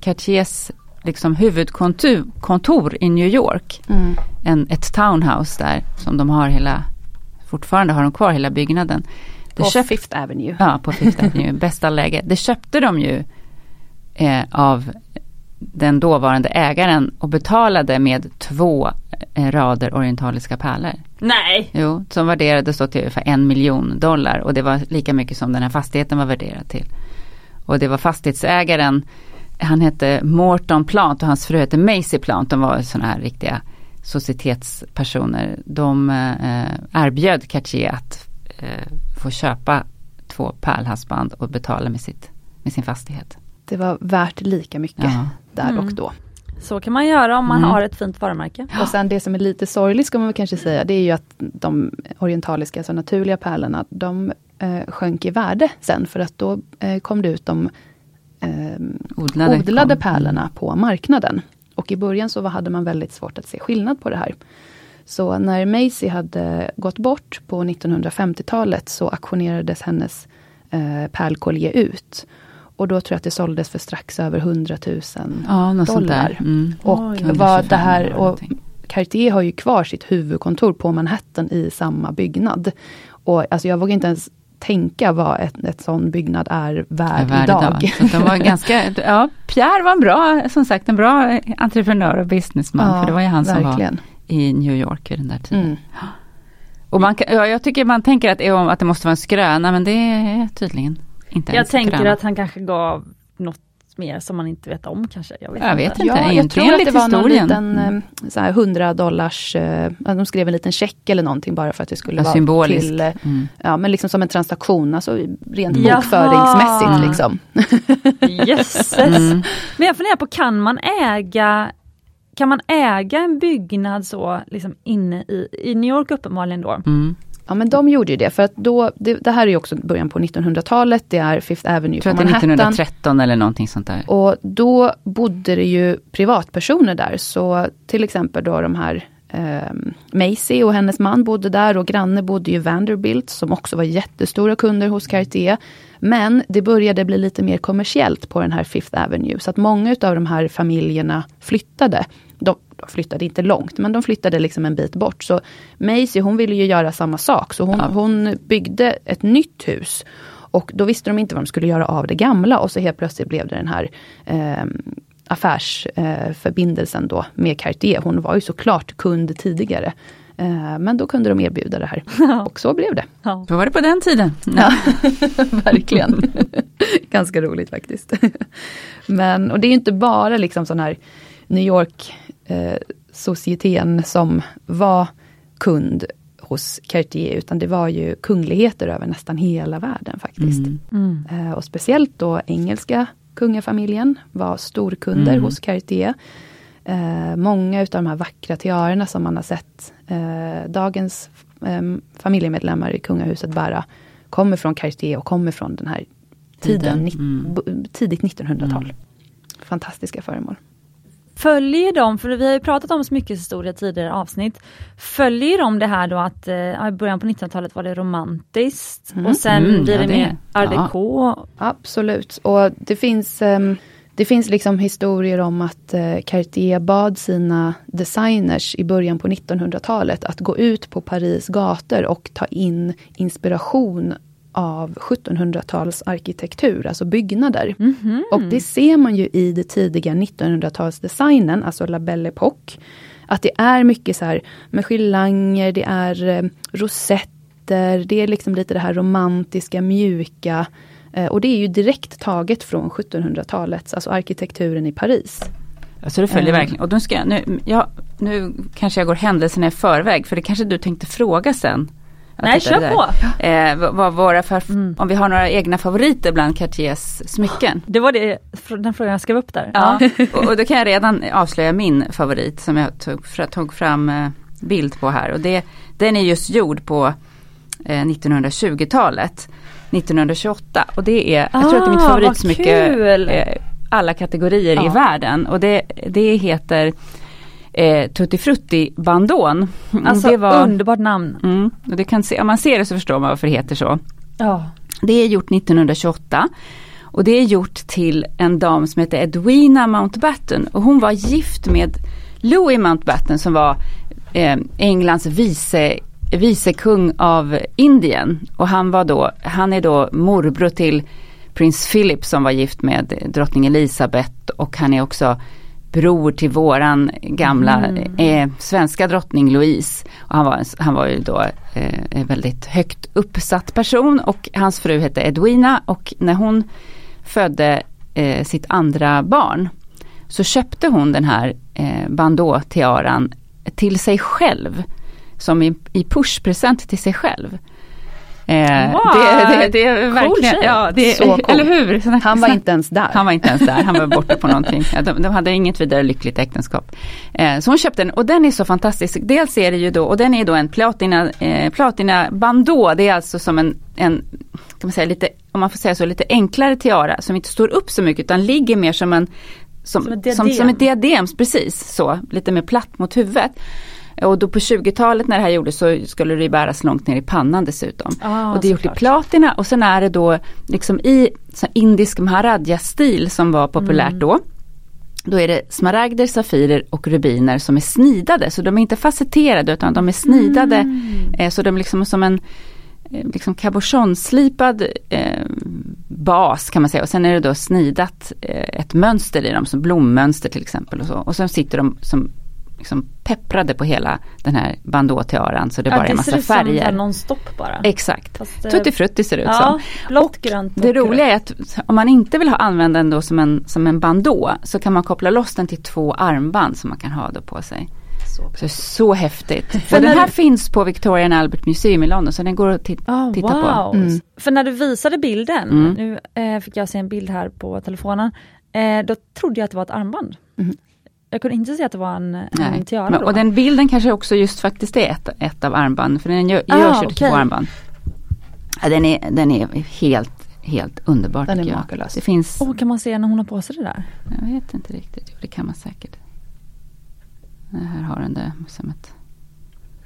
Cartiers liksom huvudkontor kontor i New York. Mm. En, ett townhouse där som de har hela, fortfarande har de kvar hela byggnaden. Det På köpt- Fifth Avenue. Ja, på Fifth Avenue, bästa läge. Det köpte de ju eh, av den dåvarande ägaren och betalade med två eh, rader orientaliska pärlor. Nej! Jo, som värderades då till ungefär en miljon dollar och det var lika mycket som den här fastigheten var värderad till. Och det var fastighetsägaren, han hette Morton Plant och hans fru hette Macy Plant, de var sådana här riktiga societetspersoner. De eh, erbjöd Cartier att eh, få köpa två pärlhalsband och betala med, sitt, med sin fastighet. Det var värt lika mycket Ja. där Mm. och då. Så kan man göra om man Mm. har ett fint varumärke. Och sen det som är lite sorgligt ska man kanske säga, det är ju att de orientaliska, alltså naturliga pärlorna, de eh, sjönk i värde sen för att då eh, kom det ut de eh, Odlade, odlade pärlorna på marknaden. Och i början så hade man väldigt svårt att se skillnad på det här. Så när Macy hade gått bort på 1950-talet så auktionerades hennes eh, pärlkollier ut. Och då tror jag att det såldes för strax över 100 000 Ja, dollar. Mm. Och Oj. vad det 125 här, och. Cartier har ju kvar sitt huvudkontor på Manhattan i samma byggnad. Och alltså jag vågar inte ens tänka vad ett, ett sån byggnad är värd, är värd idag. Så var ganska, ja, Pierre var en bra, som sagt en bra entreprenör och businessman. för det var ju han som verkligen. var i New York vid den där tiden. Mm. Och man, ja, jag tycker man tänker att, att det måste vara en skröna, men det är tydligen inte Jag tänker skröna. att han kanske gav något mer som man inte vet om kanske. Jag vet Jag inte. vet inte. Ja, jag tror att det lite var någon historien. liten Mm. så här 100 dollars, eh, de skrev en liten check eller någonting bara för att det skulle Ja, vara symboliskt. till, eh, Mm. ja men liksom som en transaktion, alltså rent Jaha. bokföringsmässigt liksom. Jösses! Mm. Men jag funderar på, kan man äga kan man äga en byggnad så liksom inne i, i New York uppenbarligen då? Mm. Ja men de gjorde ju det, för att då, det, det här är ju också början på 1900-talet, det är Fifth Avenue Jag tror på att det är Manhattan. 1913 eller någonting sånt där. Och då bodde det ju privatpersoner där, så till exempel då de här eh, Macy och hennes man bodde där och granne bodde ju Vanderbilt som också var jättestora kunder hos Cartier. Men det började bli lite mer kommersiellt på den här Fifth Avenue, så att många utav de här familjerna flyttade. De, de flyttade inte långt, men de flyttade liksom en bit bort. Så Macy hon ville ju göra samma sak, så hon, Ja. hon byggde ett nytt hus. Och då visste de inte vad de skulle göra av det gamla och så helt plötsligt blev det den här eh, affärsförbindelsen eh, då med Cartier. Hon var ju såklart kund tidigare. Eh, men då kunde de erbjuda det här. Och så blev det. Ja. Så var det på den tiden. Ja, verkligen. Ganska roligt faktiskt. Men, och det är ju inte bara liksom sån här New York eh, societeten som var kund hos Cartier, utan det var ju kungligheter över nästan hela världen faktiskt. Mm. Mm. Och speciellt då engelska kungafamiljen var storkunder Mm. hos Cartier. Eh, många utav de här vackra tiarerna som man har sett eh, dagens eh, familjemedlemmar i kungahuset bära kommer från Cartier och kommer från den här tiden, mm. tidigt 1900-tal. Mm. Fantastiska föremål. Följer de, för vi har ju pratat om smyckeshistoria tidigare avsnitt, följer de det här då att eh, i början på 1900-talet var det romantiskt Mm. och sen Mm, blir ja, det det- mer art ja. déco. Absolut. Och det finns, ehm, det finns liksom historier om att eh, Cartier bad sina designers i början på 1900-talet att gå ut på Paris gator och ta in inspiration av 1700-tals arkitektur, alltså byggnader. Mhm. Och det ser man ju i det tidiga 1900-talsdesignen, alltså La Belle Époque. Att det är mycket så här med girlanger, det är eh, rosetter, det är liksom lite det här romantiska, mjuka. Eh, och det är ju direkt taget från 1700-talets, alltså arkitekturen i Paris. Alltså det följer Eh. verkligen. Och då ska jag, nu, ja, nu kanske jag går händelserna i förväg, för det kanske du tänkte fråga sen. Nej, kör på! Eh, vad, våra Mm. om vi har några egna favoriter bland Cartiers smycken. Det var det, den frågan jag skrev upp där. Ja, och, och då kan jag redan avslöja min favorit som jag tog, tog fram eh, bild på här. Och det, den är just gjord på eh, 1920-talet. 1928 och det är, jag tror att det är mitt Ah, favoritsmycke eh, alla kategorier i Ja. världen. Och det, det heter eh, Tutti Frutti Bandon. Alltså det var, underbart namn. mm, och det kan se, om man ser det så förstår man varför det heter så. Ja. Det är gjort 1928. Och det är gjort till en dam som heter Edwina Mountbatten och hon var gift med Louis Mountbatten som var eh, Englands vice vicekung av Indien. Och han var då, han är då morbror till prins Philip som var gift med drottning Elisabeth och han är också bror till våran gamla mm. eh, svenska drottning Louise. Och han, var, han var ju då eh, en väldigt högt uppsatt person och hans fru hette Edwina och när hon födde eh, sitt andra barn så köpte hon den här eh, bandå-tiaran till sig själv. Som i, i pushpresent till sig själv. Eh, wow, det, det, det, är verkligen, cool ja, det, Så cool. eller hur? Han var inte ens där. Han var inte ens där, han var borta på någonting. De, de hade inget vidare lyckligt äktenskap. Eh, så hon köpte den och den är så fantastisk. Dels är det ju då, och den är då en platina, eh, platina bandå, det är alltså som en, en kan man säga lite, om man får säga så, lite enklare tiara som inte står upp så mycket utan ligger mer som en som, som, ett diadem. Som, som ett diadem, precis så, lite mer platt mot huvudet. Och då på 20-talet när det här gjordes så skulle det bäras långt ner i pannan dessutom. Ah, och det är gjort klart. i platina och sen är det då liksom i indisk maharadja-stil som var populärt mm. då. Då är det smaragder, safirer och rubiner som är snidade. Så de är inte facetterade utan de är snidade. Mm. Eh, så de är liksom som en eh, liksom cabochonslipad eh, bas kan man säga och sen är det då snidat eh, ett mönster i dem som blommönster till exempel och så. Och sen sitter de som liksom pepprade på hela den här bandåtiaran så det ja, bara är en massa färger. Det ser ut som nonstop bara. Exakt. Fast, Tutti frutti ser det ut ja, som. Blått, grönt Det roliga är att om man inte vill ha använda den då som en, som en bandå så kan man koppla loss den till två armband som man kan ha då på sig. Så, så, så häftigt. Och den här finns på Victoria and Albert Museum i London så den går att oh, titta wow. på. Mm. För när du visade bilden, mm. nu eh, fick jag se en bild här på telefonen, eh, då trodde jag att det var ett armband. Mm. Jag kunde inte se att det var en, en tiara. Men, och den bilden kanske också just faktiskt är ett, ett av armbanden, för den gör, ah, görs ju okay. två armband. Ja, den, är, den är helt, helt underbar Den är makalös. Det finns... Oh, kan man se när hon har på sig det där? Jag vet inte riktigt, jo, det kan man säkert. Här har den det som ett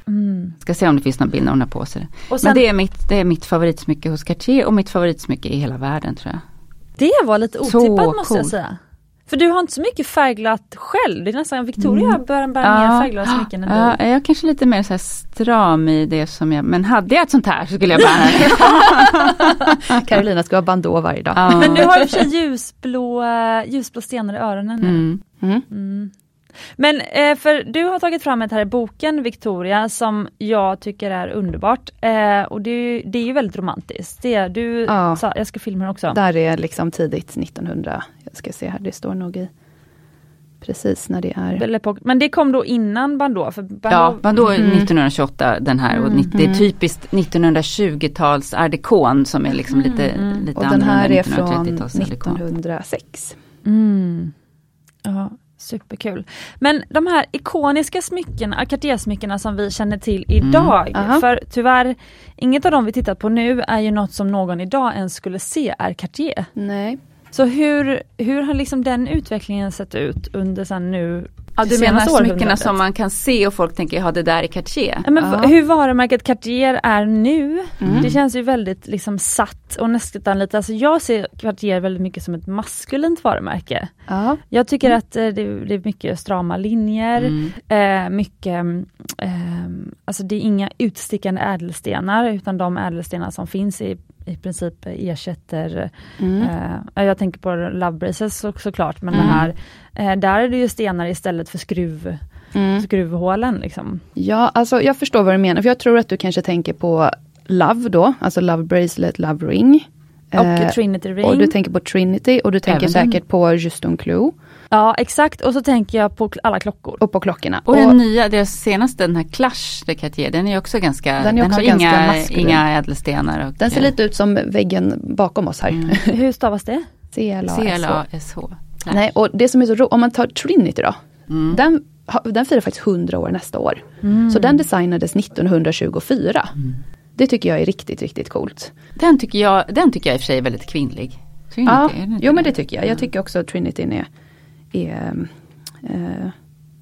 Mm. Ska se om det finns någon bild när hon har på sig det. Sen, Men det är, mitt, det är mitt favoritsmycke hos Cartier och mitt favoritsmycke i hela världen tror jag. Det var lite otippat måste jag säga. För du har inte så mycket färgglatt själv. Det är nästan Victoria mm. börjar bära ja, mer färgglada smycken än ja, du. Jag är kanske lite mer så stram i det som jag, men hade jag ett sånt här så skulle jag bära det. Carolina ska ha bandå varje dag. Ja. Men du har i och för sig ljusblå, ljusblå stenar i öronen nu. Mm. Mm. Men eh, för du har tagit fram ett här i boken Victoria som jag tycker är underbart. Eh, och det, det är ju väldigt romantiskt. Det, du, ja. sa, jag ska filma den också. Där är liksom tidigt 1900, jag ska se här, det står nog i precis när det är. Men det kom då innan Bandå? För Bandå ja, Bandå mm. 1928 den här och mm. det är mm. typiskt 1920-tals art som är liksom lite, mm. lite Och den här är från 1906. Mm. Ja. Superkul. Men de här ikoniska smyckena, Cartier-smyckena som vi känner till idag, mm. för tyvärr, inget av dem vi tittar på nu är ju något som någon idag ens skulle se är Cartier. Nej. Så hur, hur har liksom den utvecklingen sett ut under sen nu Ja du menar smyckena som man kan se och folk tänker, ja det där är Cartier. Ja, men ja. Hur varumärket Cartier är nu, mm. det känns ju väldigt liksom satt och nästan lite, alltså jag ser Cartier väldigt mycket som ett maskulint varumärke. Ja. Jag tycker mm. att eh, det, det, är mycket strama linjer, mm. eh, mycket, eh, alltså det är inga utstickande ädelstenar utan de ädelstenar som finns i i princip ersätter, mm. eh, jag tänker på Love Braces så, såklart, men mm. det här, eh, där är det ju stenar istället för skruv, mm. skruvhålen. Liksom. Ja, alltså jag förstår vad du menar, för jag tror att du kanske tänker på Love då, alltså Love Bracelet, Love Ring. Och eh, Trinity Ring. Och du tänker på Trinity och du tänker Även säkert på Juston Clue. Ja exakt och så tänker jag på alla klockor. Och på klockorna. Och, och den nya, deras senaste, den här Clash de Cartier, den är också ganska, den, är också den har inga, inga ädelstenar. Och, den ser lite ut som väggen bakom oss här. Mm. Hur stavas det? C-L-A-S-H. Nej och det som är så roligt, om man tar Trinity då. Mm. Den, den firar faktiskt 100 år nästa år. Mm. Så den designades 1924. Mm. Det tycker jag är riktigt, riktigt coolt. Den tycker jag, den tycker jag i och för sig är väldigt kvinnlig. Trinity, ja, jo men det tycker jag. Jag tycker också att Trinity är är, eh,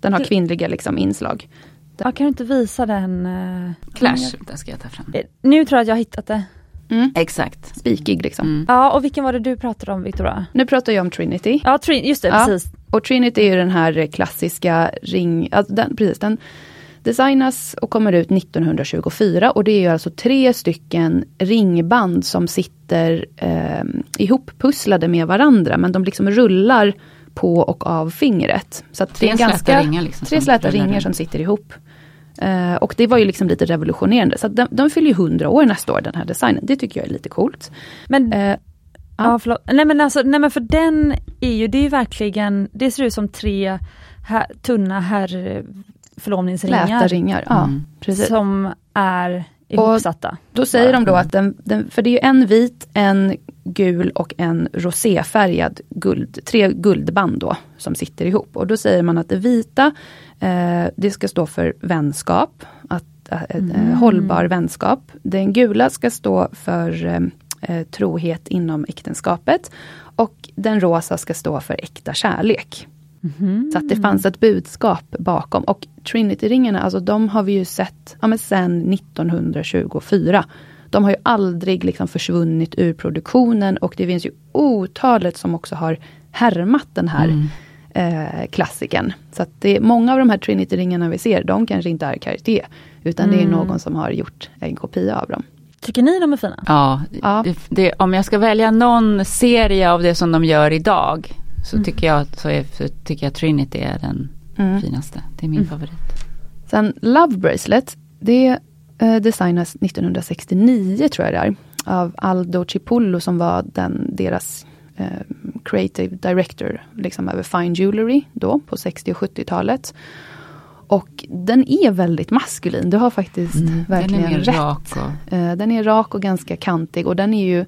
den har kvinnliga liksom, inslag. Ja, kan du inte visa den? Eh, Clash, den ska jag ta fram. Eh, nu tror jag att jag har hittat det. Mm. Exakt. Spikig liksom. Mm. Ja, och vilken var det du pratade om Victoria? Nu pratar jag om Trinity. Ja, Trin, just det, Ja. precis. Och Trinity är ju den här klassiska ring... Alltså den, precis, den designas och kommer ut 1924 och det är ju alltså tre stycken ringband som sitter eh, ihop-pusslade med varandra men de liksom rullar på och av fingret. Så att det Tre är släta ganska, ringar liksom Tre som släta ringar som sitter ihop. Eh, och det var ju liksom lite revolutionerande. Så att de, de fyller ju 100 år nästa år den här designen. Det tycker jag är lite coolt. Men, Eh, ja. förlåt. Nej men alltså, nej men för den är ju, det är ju verkligen, det ser ut som tre här, tunna herr förlovningsringar. Ringar, ja Mm. precis. Som är ihopsatta. Då säger de då att den, den, för det är ju en vit, en gul och en roséfärgad guld, tre guldband då som sitter ihop. Och då säger man att det vita, eh, det ska stå för vänskap, att, eh, eh, hållbar vänskap. Den gula ska stå för eh, eh, trohet inom äktenskapet. Och den rosa ska stå för äkta kärlek. Så att det fanns ett budskap bakom. Och Trinity-ringarna, alltså de har vi ju sett ja, men sen 1924. De har ju aldrig liksom försvunnit ur produktionen och det finns ju otalet som också har härmat den här Mm. eh, klassiken. Så att det, många av de här Trinity-ringarna vi ser, de kanske inte är Cartier. Utan det är Mm. någon som har gjort en kopia av dem. Tycker ni de är fina? Ja, Ja. Det, det, om jag ska välja någon serie av det som de gör idag så, tycker, jag, så, är, så tycker jag Trinity är den Mm. finaste. Det är min Mm. favorit. Sen Love Bracelet, det designas 1969 tror jag det är. Av Aldo Cipullo som var den, deras eh, creative director liksom över fine jewelry då på 60 och 70-talet. Och den är väldigt maskulin, du har faktiskt verkligen den rätt. rak och, Eh, den är rak och ganska kantig och den är ju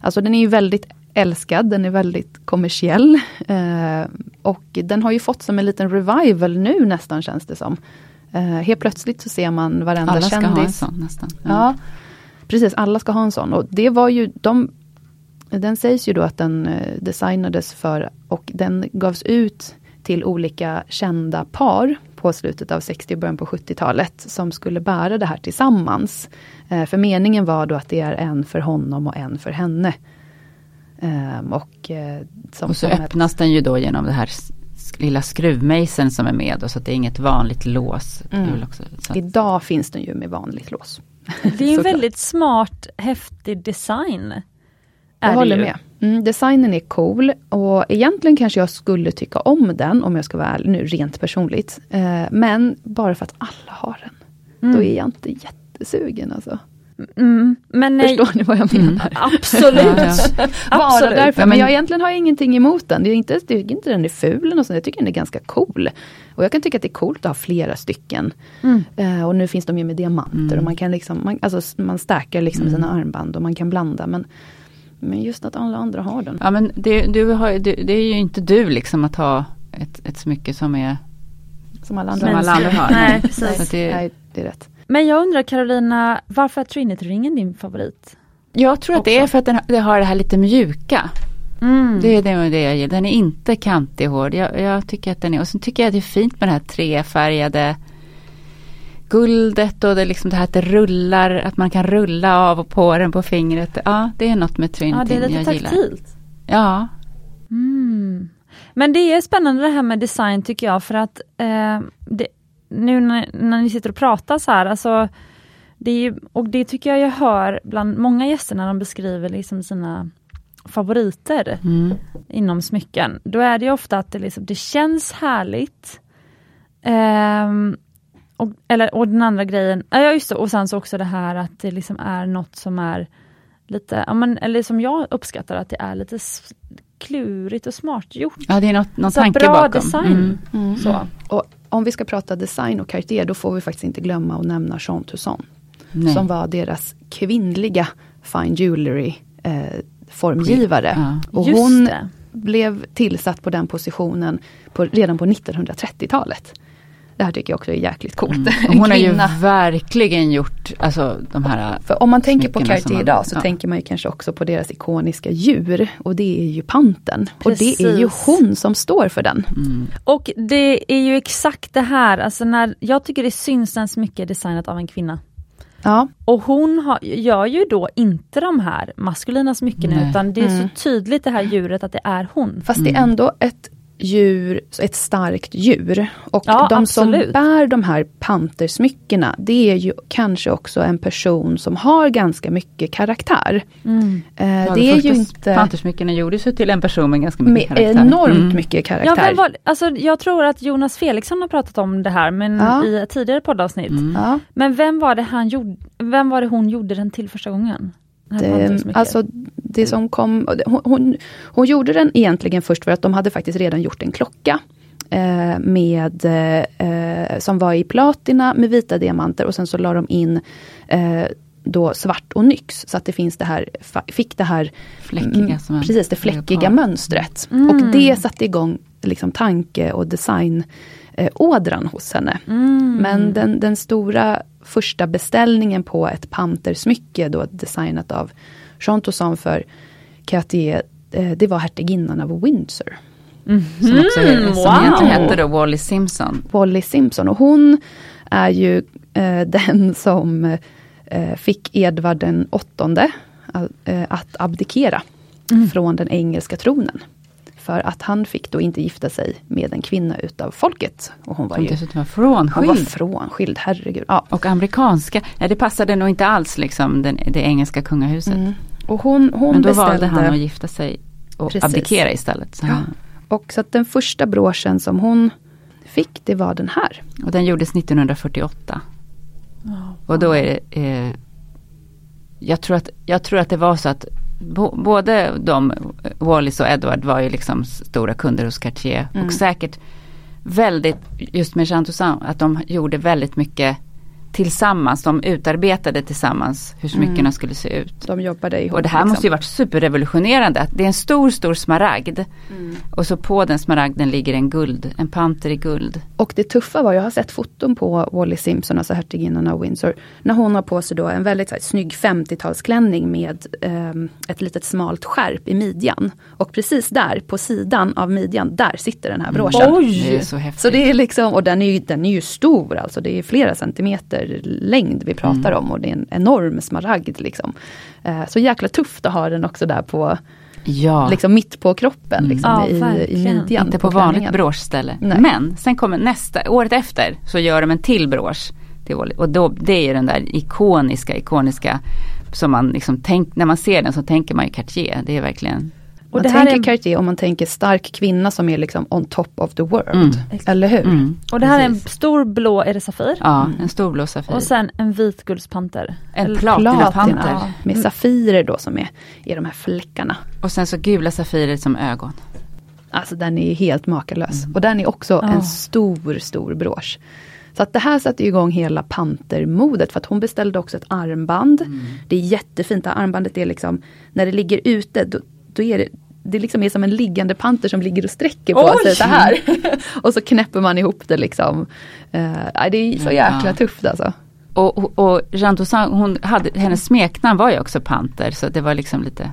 Alltså den är ju väldigt älskad, den är väldigt kommersiell. Eh, och den har ju fått som en liten revival nu nästan känns det som. Eh, helt plötsligt så ser man varenda alla ska kändis. ha en sån nästan. Mm. Ja, precis. Alla ska ha en sån. Och det var ju, de, den sägs ju då att den eh, designades för och den gavs ut till olika kända par på slutet av 60 och början på 70-talet som skulle bära det här tillsammans. Eh, för meningen var då att det är en för honom och en för henne. Ehm, och, som, Och så som ett- öppnas den ju då genom det här lilla skruvmejseln som är med. Och så att det är inget vanligt lås. Mm. också, så att, Idag finns den ju med vanligt lås. Det är en väldigt smart, häftig design. Jag håller med. Mm, designen är cool och egentligen kanske jag skulle tycka om den om jag ska vara ärlig nu rent personligt. Eh, men bara för att alla har den. Då är jag inte jättesugen alltså. Mm. Men nej, Förstår ni vad jag menar? absolut. Ja, absolut. därför. Ja, men jag egentligen har jag ingenting emot den. Det är inte, jag tycker inte den är ful eller något sånt. Jag tycker den är ganska cool. Och jag kan tycka att det är coolt att ha flera stycken. Mm. Eh, och nu finns de ju med diamanter Mm. och man kan liksom, man, alltså man stärker liksom sina armband och man kan blanda. Men, men just att alla andra har den. ja men det, du har, det, det är ju inte du liksom att ha ett, ett smycke som är Som alla andra som alla andra har. Nej, precis. det, Nej, det är rätt. Men jag undrar Carolina, varför är Trinity-ringen din favorit? jag tror att det är för att den, har- det har det här lite mjuka. Mm. Det är det, det jag gillar. Den är inte kantig hård. Jag, jag tycker att den är, och sen tycker jag att det är fint med det här trefärgade guldet och det, liksom det här att det rullar, att man kan rulla av och på den på fingret. Ja, det är något med Trinity ja, det är lite jag gillar. taktilt. Ja, Mm. Men det är spännande det här med design tycker jag för att eh, det, nu när, när ni sitter och pratar så här, alltså, det är ju, och det tycker jag jag hör bland många gäster när de beskriver liksom sina favoriter mm. inom smycken. Då är det ju ofta att det, liksom, det känns härligt. Ehm, och, eller, och den andra grejen, ja just det, och sen så också det här att det liksom är något som är lite, ja, men, eller som jag uppskattar att det är lite klurigt och smart gjort. ja det är något, någon Så tanke bra bakom. design. Mm. Så. Och om vi ska prata design och Cartier, då får vi faktiskt inte glömma att nämna Jean Toussaint. Nej. Som var deras kvinnliga fine jewelry eh, formgivare. Ja. Och Just hon det. blev tillsatt på den positionen på, redan på 1930-talet. Det här tycker jag också är jäkligt coolt. Mm. Hon har ju verkligen gjort, alltså de här För om man tänker på Cartier idag så ja. tänker man ju kanske också på deras ikoniska djur. Och det är ju panten. Och det är ju Precis. hon som står för den. mm, Och det är ju exakt det här, alltså när, jag tycker det syns när smycke är designat av en kvinna. Ja, Och hon har, gör ju då inte de här maskulina smyckena utan det är Mm. så tydligt det här djuret att det är hon. fast det är ändå ett djur, ett starkt djur. Och Ja, de absolut. som bär de här pantersmyckena, det är ju kanske också en person som har ganska mycket karaktär. Mm. Eh, Ja, det de är ju inte Pantersmyckena gjordes ju till en person med ganska mycket med karaktär. enormt Mm. mycket Ja, karaktär. vem var, alltså, jag tror att Jonas Felixson har pratat om det här men Ja. i ett tidigare poddavsnitt. Mm. Ja, Men vem var det han gjorde, vem var det hon gjorde den till första gången? Pantersmycket. alltså det som kom, hon, hon, hon gjorde den egentligen först för att de hade faktiskt redan gjort en klocka. Eh, med, eh, som var i platina med vita diamanter och sen så la de in eh, då svart onyx. Så att det finns det här, fick det här Fläckiga mm, som precis det fläckiga mönstret. Mm. Och det satte igång liksom tanke och design eh, hos henne. Mm. Men den, den stora första beställningen på ett pantersmycke då designat av Jean Toussaint för Cartier, eh, det var hertiginnan av Windsor. Som, också, Mm, som wow. egentligen hette då Wally Simpson. Polly Simpson och hon är ju eh, den som eh, fick Edvard den åttonde eh, att abdikera Mm. från den engelska tronen. För att han fick då inte gifta sig med en kvinna utav folket. Och hon var Som ju dessutom var hon var frånskild. frånskild, herregud. Ja. Och amerikanska, ja, det passade nog inte alls liksom den, det engelska kungahuset. Mm. Och hon, hon Men då valde beställde... han att gifta sig och Precis. abdikera istället. Så. Ja. Och så att den första broschen som hon fick, det var den här. Och den gjordes 1948. Och då är det, eh, jag, tror att, jag tror att det var så att bo, både de, Wallis och Edward var ju liksom stora kunder hos Cartier. Mm. Och säkert väldigt, just med Jean Toussaint, att de gjorde väldigt mycket tillsammans. De utarbetade tillsammans hur smyckena Mm. skulle se ut. De jobbade ihop. Och det här liksom. måste ju varit superrevolutionerande. Att Det är en stor, stor smaragd. Mm. Och så på den smaragden ligger en guld, en panter i guld. Och det tuffa var, jag har sett foton på Wally Simpson, alltså hertiginnan av Windsor. När hon har på sig då en väldigt så här, snygg 50-talsklänning med ehm, ett litet smalt skärp i midjan. Och precis där, på sidan av midjan, där sitter den här broschen. Det är Oj! så häftigt. Så det är liksom, och den är ju, den är ju stor alltså, det är flera centimeter längd vi pratar Mm. om och det är en enorm smaragd liksom. Eh, så jäkla tufft att ha den också där på, ja. liksom mitt på kroppen, Mm. liksom, Ja, i, i midjan. Inte på, vanligt klänningen. broschställe. Men sen kommer nästa, året efter så gör de en till brosch. Och då, det är ju den där ikoniska, ikoniska som man liksom tänk, när man ser den så tänker man ju Cartier. Det är verkligen Och man det här tänker är- Cartier om man tänker stark kvinna som är liksom on top of the world. Mm. Eller hur? mm, Och det här är en precis. stor blå, är det Safir? Ja, en stor blå Safir. Och sen en vitguldspanter. en Eller- platinapanter. Ja. Med safirer då som är, är de här fläckarna. Och sen så gula Safirer som ögon. Alltså den är helt makalös. Mm. Och den är också Ja. en stor, stor brosch. Så att det här satte igång hela pantermodet för att hon beställde också ett armband. Mm. Det är jättefint, det här armbandet är liksom, när det ligger ute då, då är det det liksom är som en liggande panter som ligger och sträcker på Oj! sig så här. och så knäpper man ihop det liksom. Uh, det är så jäkla Ja. tufft alltså. Och, och, och Jean Toussaint, hon hade, hennes smeknamn var ju också Panter. Så det var liksom lite,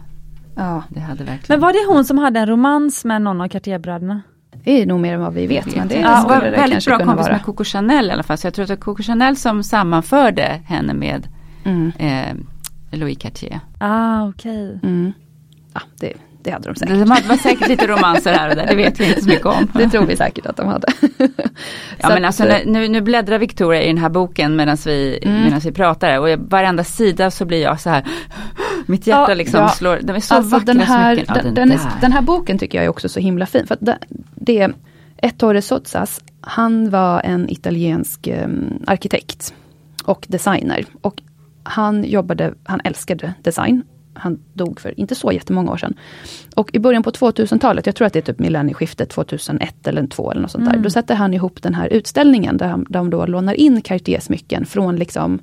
Ja, det hade verkligen. Men var det hon som hade en romans med någon av Cartierbröderna? det är nog mer än vad vi vet. Men det ja, skulle var det väldigt kanske bra kunna kompis vara. med Coco Chanel i alla fall. Så jag tror att det var Coco Chanel som sammanförde henne med Mm. eh, Louis Cartier. Ah okej. Mm. Ja, det, det hade de säkert. Var, var säkert lite romanser här och där, det vet vi inte så mycket om. Det tror vi säkert att de hade. Ja men alltså eh, nu, nu bläddrar Victoria i den här boken medan vi, Mm. medans vi pratar och varenda sida så blir jag så här Mitt hjärta Ja, liksom ja. slår, de är så alltså vackra den här, smycken. Ja, den, den är, den här boken tycker jag är också så himla fin. För det, det Ettore Sozzas, han var en italiensk em, arkitekt och designer. Och han jobbade, han älskade design. Han dog för inte så jättemånga år sedan. Och i början på 2000-talet, jag tror att det är typ millennieskiftet 2001 eller 2002 eller något sånt där. Mm. Då sätter han ihop den här utställningen där han, där de då lånar in Cartier-smycken från liksom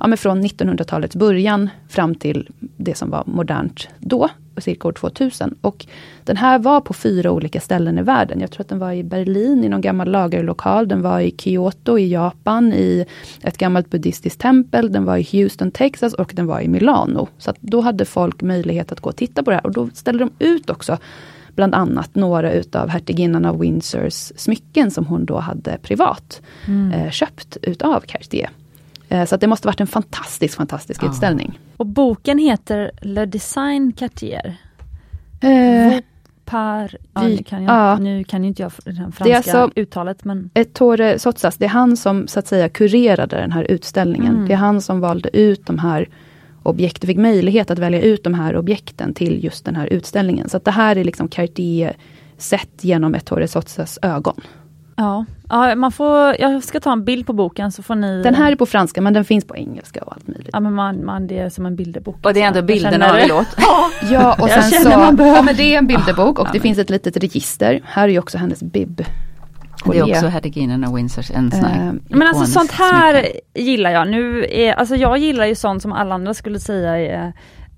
ja, men från 1900-talets början fram till det som var modernt då, cirka år 2000. Och den här var på fyra olika ställen i världen. Jag tror att den var i Berlin i någon gammal lagerlokal, den var i Kyoto i Japan i ett gammalt buddhistiskt tempel, den var i Houston, Texas och den var i Milano. Så då hade folk möjlighet att gå och titta på det här och då ställde de ut också bland annat några utav hertiginnan av Windsors smycken som hon då hade privat Mm. eh, köpt utav Cartier. Eh, så det måste varit en fantastisk, fantastisk Ja. utställning. Och boken heter Le Design Cartier. Eh, Par, ja, Vi- nu, kan jag, ja. nu kan ju inte jag det franska Det är alltså- uttalet men Ettore Sotsas, det är han som så att säga kurerade den här utställningen. Mm. Det är han som valde ut de här objekten, fick möjlighet att välja ut de här objekten till just den här utställningen. Så att det här är liksom Cartier sett genom Ettore Sotsas ögon. Ja, ja man får, jag ska ta en bild på boken så får ni Den här är på franska men den finns på engelska och allt möjligt. Ja men man, man, det är som en bilderbok. Och det är ändå bilderna av en låt. Ja, och sen känner så, ja men det är en bilderbok och Ja, det men- finns ett litet register. Här är ju också hennes bib. Det är också hertiginnen av Windsors, en sån här Eh, Men alltså sånt här smycke. gillar jag. Nu är, alltså jag gillar ju sånt som alla andra skulle säga är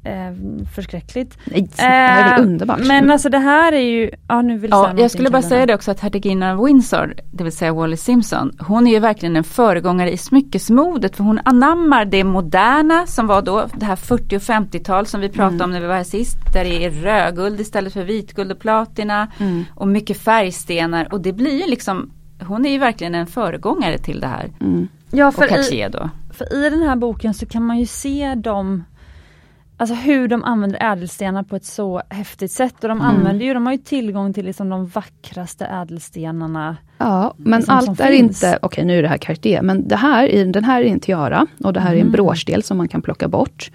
eh, förskräckligt. Nej, det här är väl Eh, underbart. Men alltså det här är ju, ja nu vill Ja, jag skulle bara säga det också att hertiginnan av Windsor, det vill säga Wally Simpson, hon är ju verkligen en föregångare i smyckesmodet för hon anammar det moderna som var då det här 40 och 50-tal som vi pratade Mm. om när vi var här sist, där det är rödguld istället för vitguld och platina Mm. och mycket färgstenar och det blir ju liksom, hon är ju verkligen en föregångare till det här. Mm. Ja Och för i, Cartier då. för i den här boken så kan man ju se dem Alltså hur de använder ädelstenar på ett så häftigt sätt och de Mm. använder ju, de har ju tillgång till liksom de vackraste ädelstenarna. Ja, men som- som allt är finns. inte, okej nu är det här Cartier, men det här, är- den här är en tiara och det här är en Mm. bråsdel som man kan plocka bort.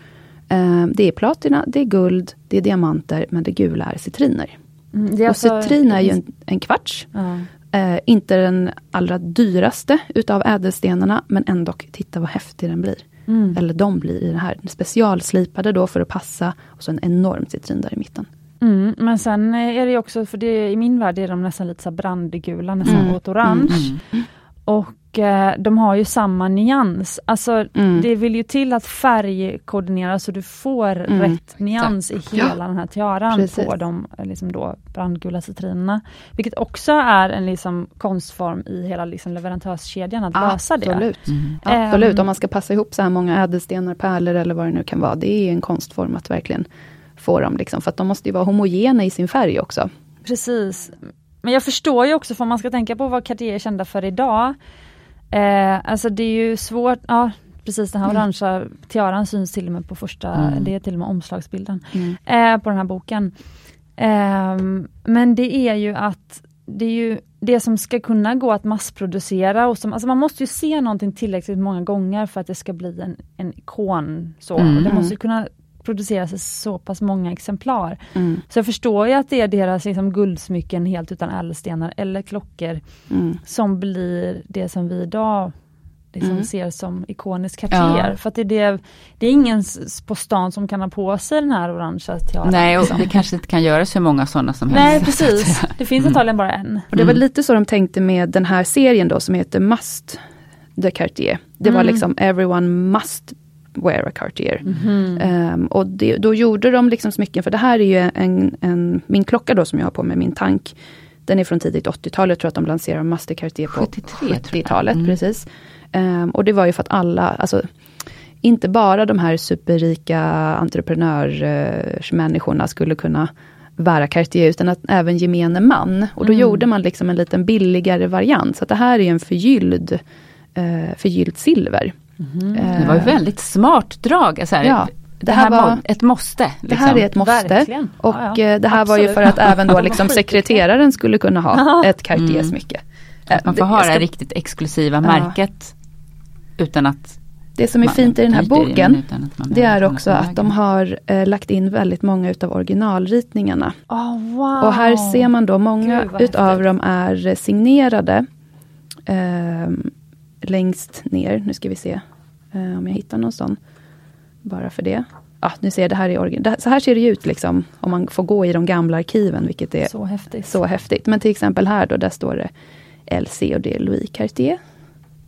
Eh, det är platina, det är guld, det är diamanter, men det gula är citriner. Mm, det är och alltså- citrin är ju en, en kvarts. Ja. Eh, inte den allra dyraste utav ädelstenarna, men ändå titta vad häftig den blir. Mm. Eller de blir i det här. Specialslipade då för att passa, och så en enorm citrin där i mitten. Mm, men sen är det också, för det, i min värld är de nästan lite så brandgula, nästan Mm. åt orange. Mm. Och eh, de har ju samma nyans. Alltså Mm. det vill ju till att färgkoordinera så du får Mm. rätt nyans i hela Ja. den här tiaran Precis. på de eh, liksom då, brandgula citrinerna. Vilket också är en liksom konstform i hela liksom leverantörskedjan att lösa det. Absolut. Mm. Absolut, Ehm. om man ska passa ihop så här många ädelstenar, pärlor eller vad det nu kan vara. Det är en konstform att verkligen få dem, liksom, för att de måste ju vara homogena i sin färg också. Precis. Men jag förstår ju också, för man ska tänka på vad Cartier är kända för idag. Eh, alltså det är ju svårt, ja precis den här Mm. orangea tiaran syns till och med på första, Mm. det är till och med omslagsbilden eh, på den här boken. Ehm, men det är ju att det är ju det som ska kunna gå att massproducera och som, alltså man måste ju se någonting tillräckligt många gånger för att det ska bli en, en ikon. Så. Mm. Det måste ju kunna produceras så pass många exemplar. Mm. Så jag förstår ju att det är deras liksom, guldsmycken helt utan ädelstenar eller klockor Mm. som blir det som vi idag liksom Mm. ser som ikonisk Cartier. Ja. För att det är, det, det är ingen på stan som kan ha på sig den här orangea tiaran. Nej, och liksom. det kanske inte kan göras hur många sådana som Nej helst. precis, det finns Mm. antagligen bara en. Och det var Mm. lite så de tänkte med den här serien då som heter Must de Cartier. Det var Mm. liksom everyone must wear a Cartier. Mhm. Ehm, och det, då gjorde de liksom smycken, för det här är ju en, en, min klocka då som jag har på mig, min tank. Den är från tidigt 80-tal, jag tror att de lanserade Master Cartier på 73 tror jag. 70-talet. Mm. Precis. Ehm, och det var ju för att alla, alltså inte bara de här superrika entreprenörsmänniskorna skulle kunna bära Cartier, utan att även gemene man. Och då Mm. gjorde man liksom en liten billigare variant. Så att det här är en förgylld, eh, förgyllt silver. Mhm. Det var ju väldigt smart drag. Alltså här, Ja, det, här var- var ett måste. Det Liksom. här är ett måste. Verkligen. Och Ja, ja. eh, det här var ju Absolut. för att även då liksom sekreteraren skulle kunna ha ett Cartier-smycke. Att man får Eh, ha jag det riktigt exklusiva märket utan att Det som är fint i den här boken, det är också att de har eh, lagt in väldigt många utav originalritningarna. Oh, wow. Och här ser man då många Gud, utav dem är eh, signerade. ehm, längst ner, nu ska vi se eh, om jag hittar någon sån. Bara för det. Ja, nu ser jag det här origin. det- Så här ser det ut liksom, om man får gå i de gamla arkiven, vilket är Så häftigt. så häftigt. Men till exempel här då, där står det LC och det är Louis Cartier.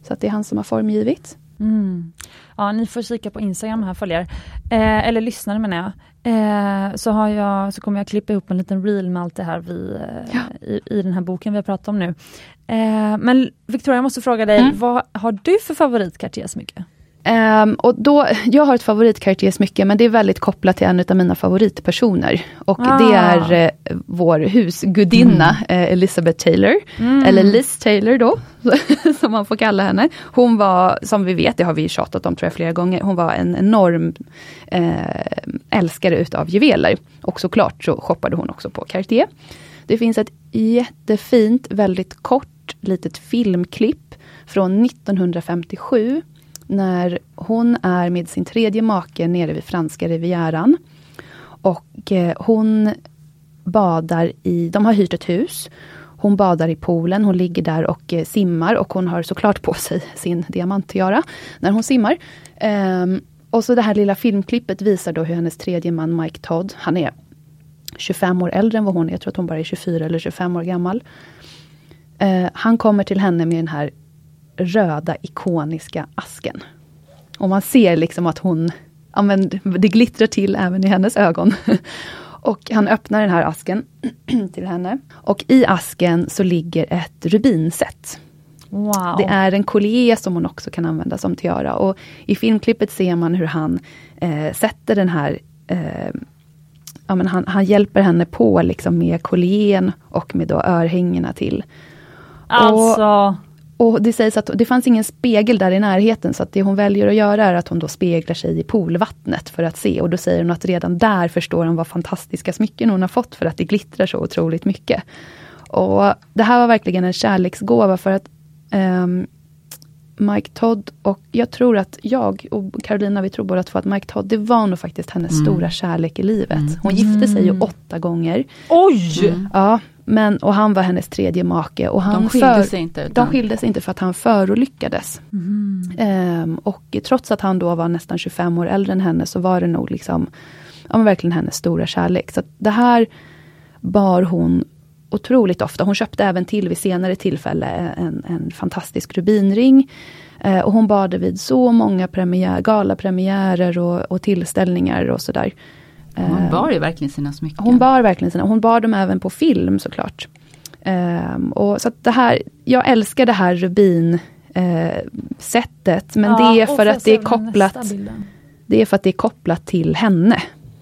Så att det är han som har formgivit. Mm. Ja, ni får kika på Instagram här följare. Eh, eller lyssnare menar jag. Eh, så, har jag. så kommer jag klippa ihop en liten reel med allt det här vi, eh, Ja. i, i den här boken vi har pratat om nu. Eh, men Victoria, jag måste fråga dig, Mm. vad har du för favorit Cartier-smycke? Um, och då, jag har ett favorit Cartier-smycke men det är väldigt kopplat till en av mina favoritpersoner. Och ah. det är eh, vår husgudinna mm. eh, Elizabeth Taylor. Mm. Eller Liz Taylor då, som man får kalla henne. Hon var, som vi vet, det har vi tjatat om tror jag flera gånger, hon var en enorm eh, älskare utav juveler. Och såklart så shoppade hon också på Cartier. Det finns ett jättefint, väldigt kort litet filmklipp från 1957 när hon är med sin tredje make nere vid franska rivieran. Och eh, hon badar i, de har hyrt ett hus. Hon badar i poolen, hon ligger där och eh, simmar och hon har såklart på sig sin diamanttiara när hon simmar. Um, och så det här lilla filmklippet visar då hur hennes tredje man Mike Todd, han är 25 år äldre än vad hon är, jag tror att hon bara är 24 eller 25 år gammal. Uh, han kommer till henne med den här röda ikoniska asken. Och man ser liksom att hon, ja men det glittrar till även i hennes ögon. Och han öppnar den här asken till henne. Och i asken så ligger ett rubinset. Wow. Det är en collier som hon också kan använda som tiara. Och I filmklippet ser man hur han eh, sätter den här eh, ja, men han, han hjälper henne på liksom med collieren och med då örhängena till. Alltså... Och, och det sägs att det fanns ingen spegel där i närheten, så att det hon väljer att göra är att hon då speglar sig i poolvattnet för att se. Och då säger hon att redan där förstår hon vad fantastiska smycken hon har fått, för att det glittrar så otroligt mycket. Och Det här var verkligen en kärleksgåva för att um, Mike Todd och jag tror att jag och Carolina, vi tror båda två att Mike Todd, det var nog faktiskt hennes mm. stora kärlek i livet. Mm. Hon gifte sig ju mm. åtta gånger. Oj! Mm. Ja, men, och han var hennes tredje make. Och han de skilde för, sig inte? Utan... De skilde sig inte för att han förolyckades. Mm. Um, och trots att han då var nästan 25 år äldre än henne, så var det nog liksom, ja, verkligen hennes stora kärlek. Så det här bar hon otroligt ofta. Hon köpte även till vid senare tillfälle en, en fantastisk rubinring. Eh, och hon bad vid så många premiär, galapremiärer och, och tillställningar och sådär. Hon bar ju verkligen sina smycken. Hon bar verkligen sina, hon bar dem även på film såklart. Um, och så det här, jag älskar det här rubin uh, sättet men ja, det är för att det är kopplat Det är för att det är kopplat till henne.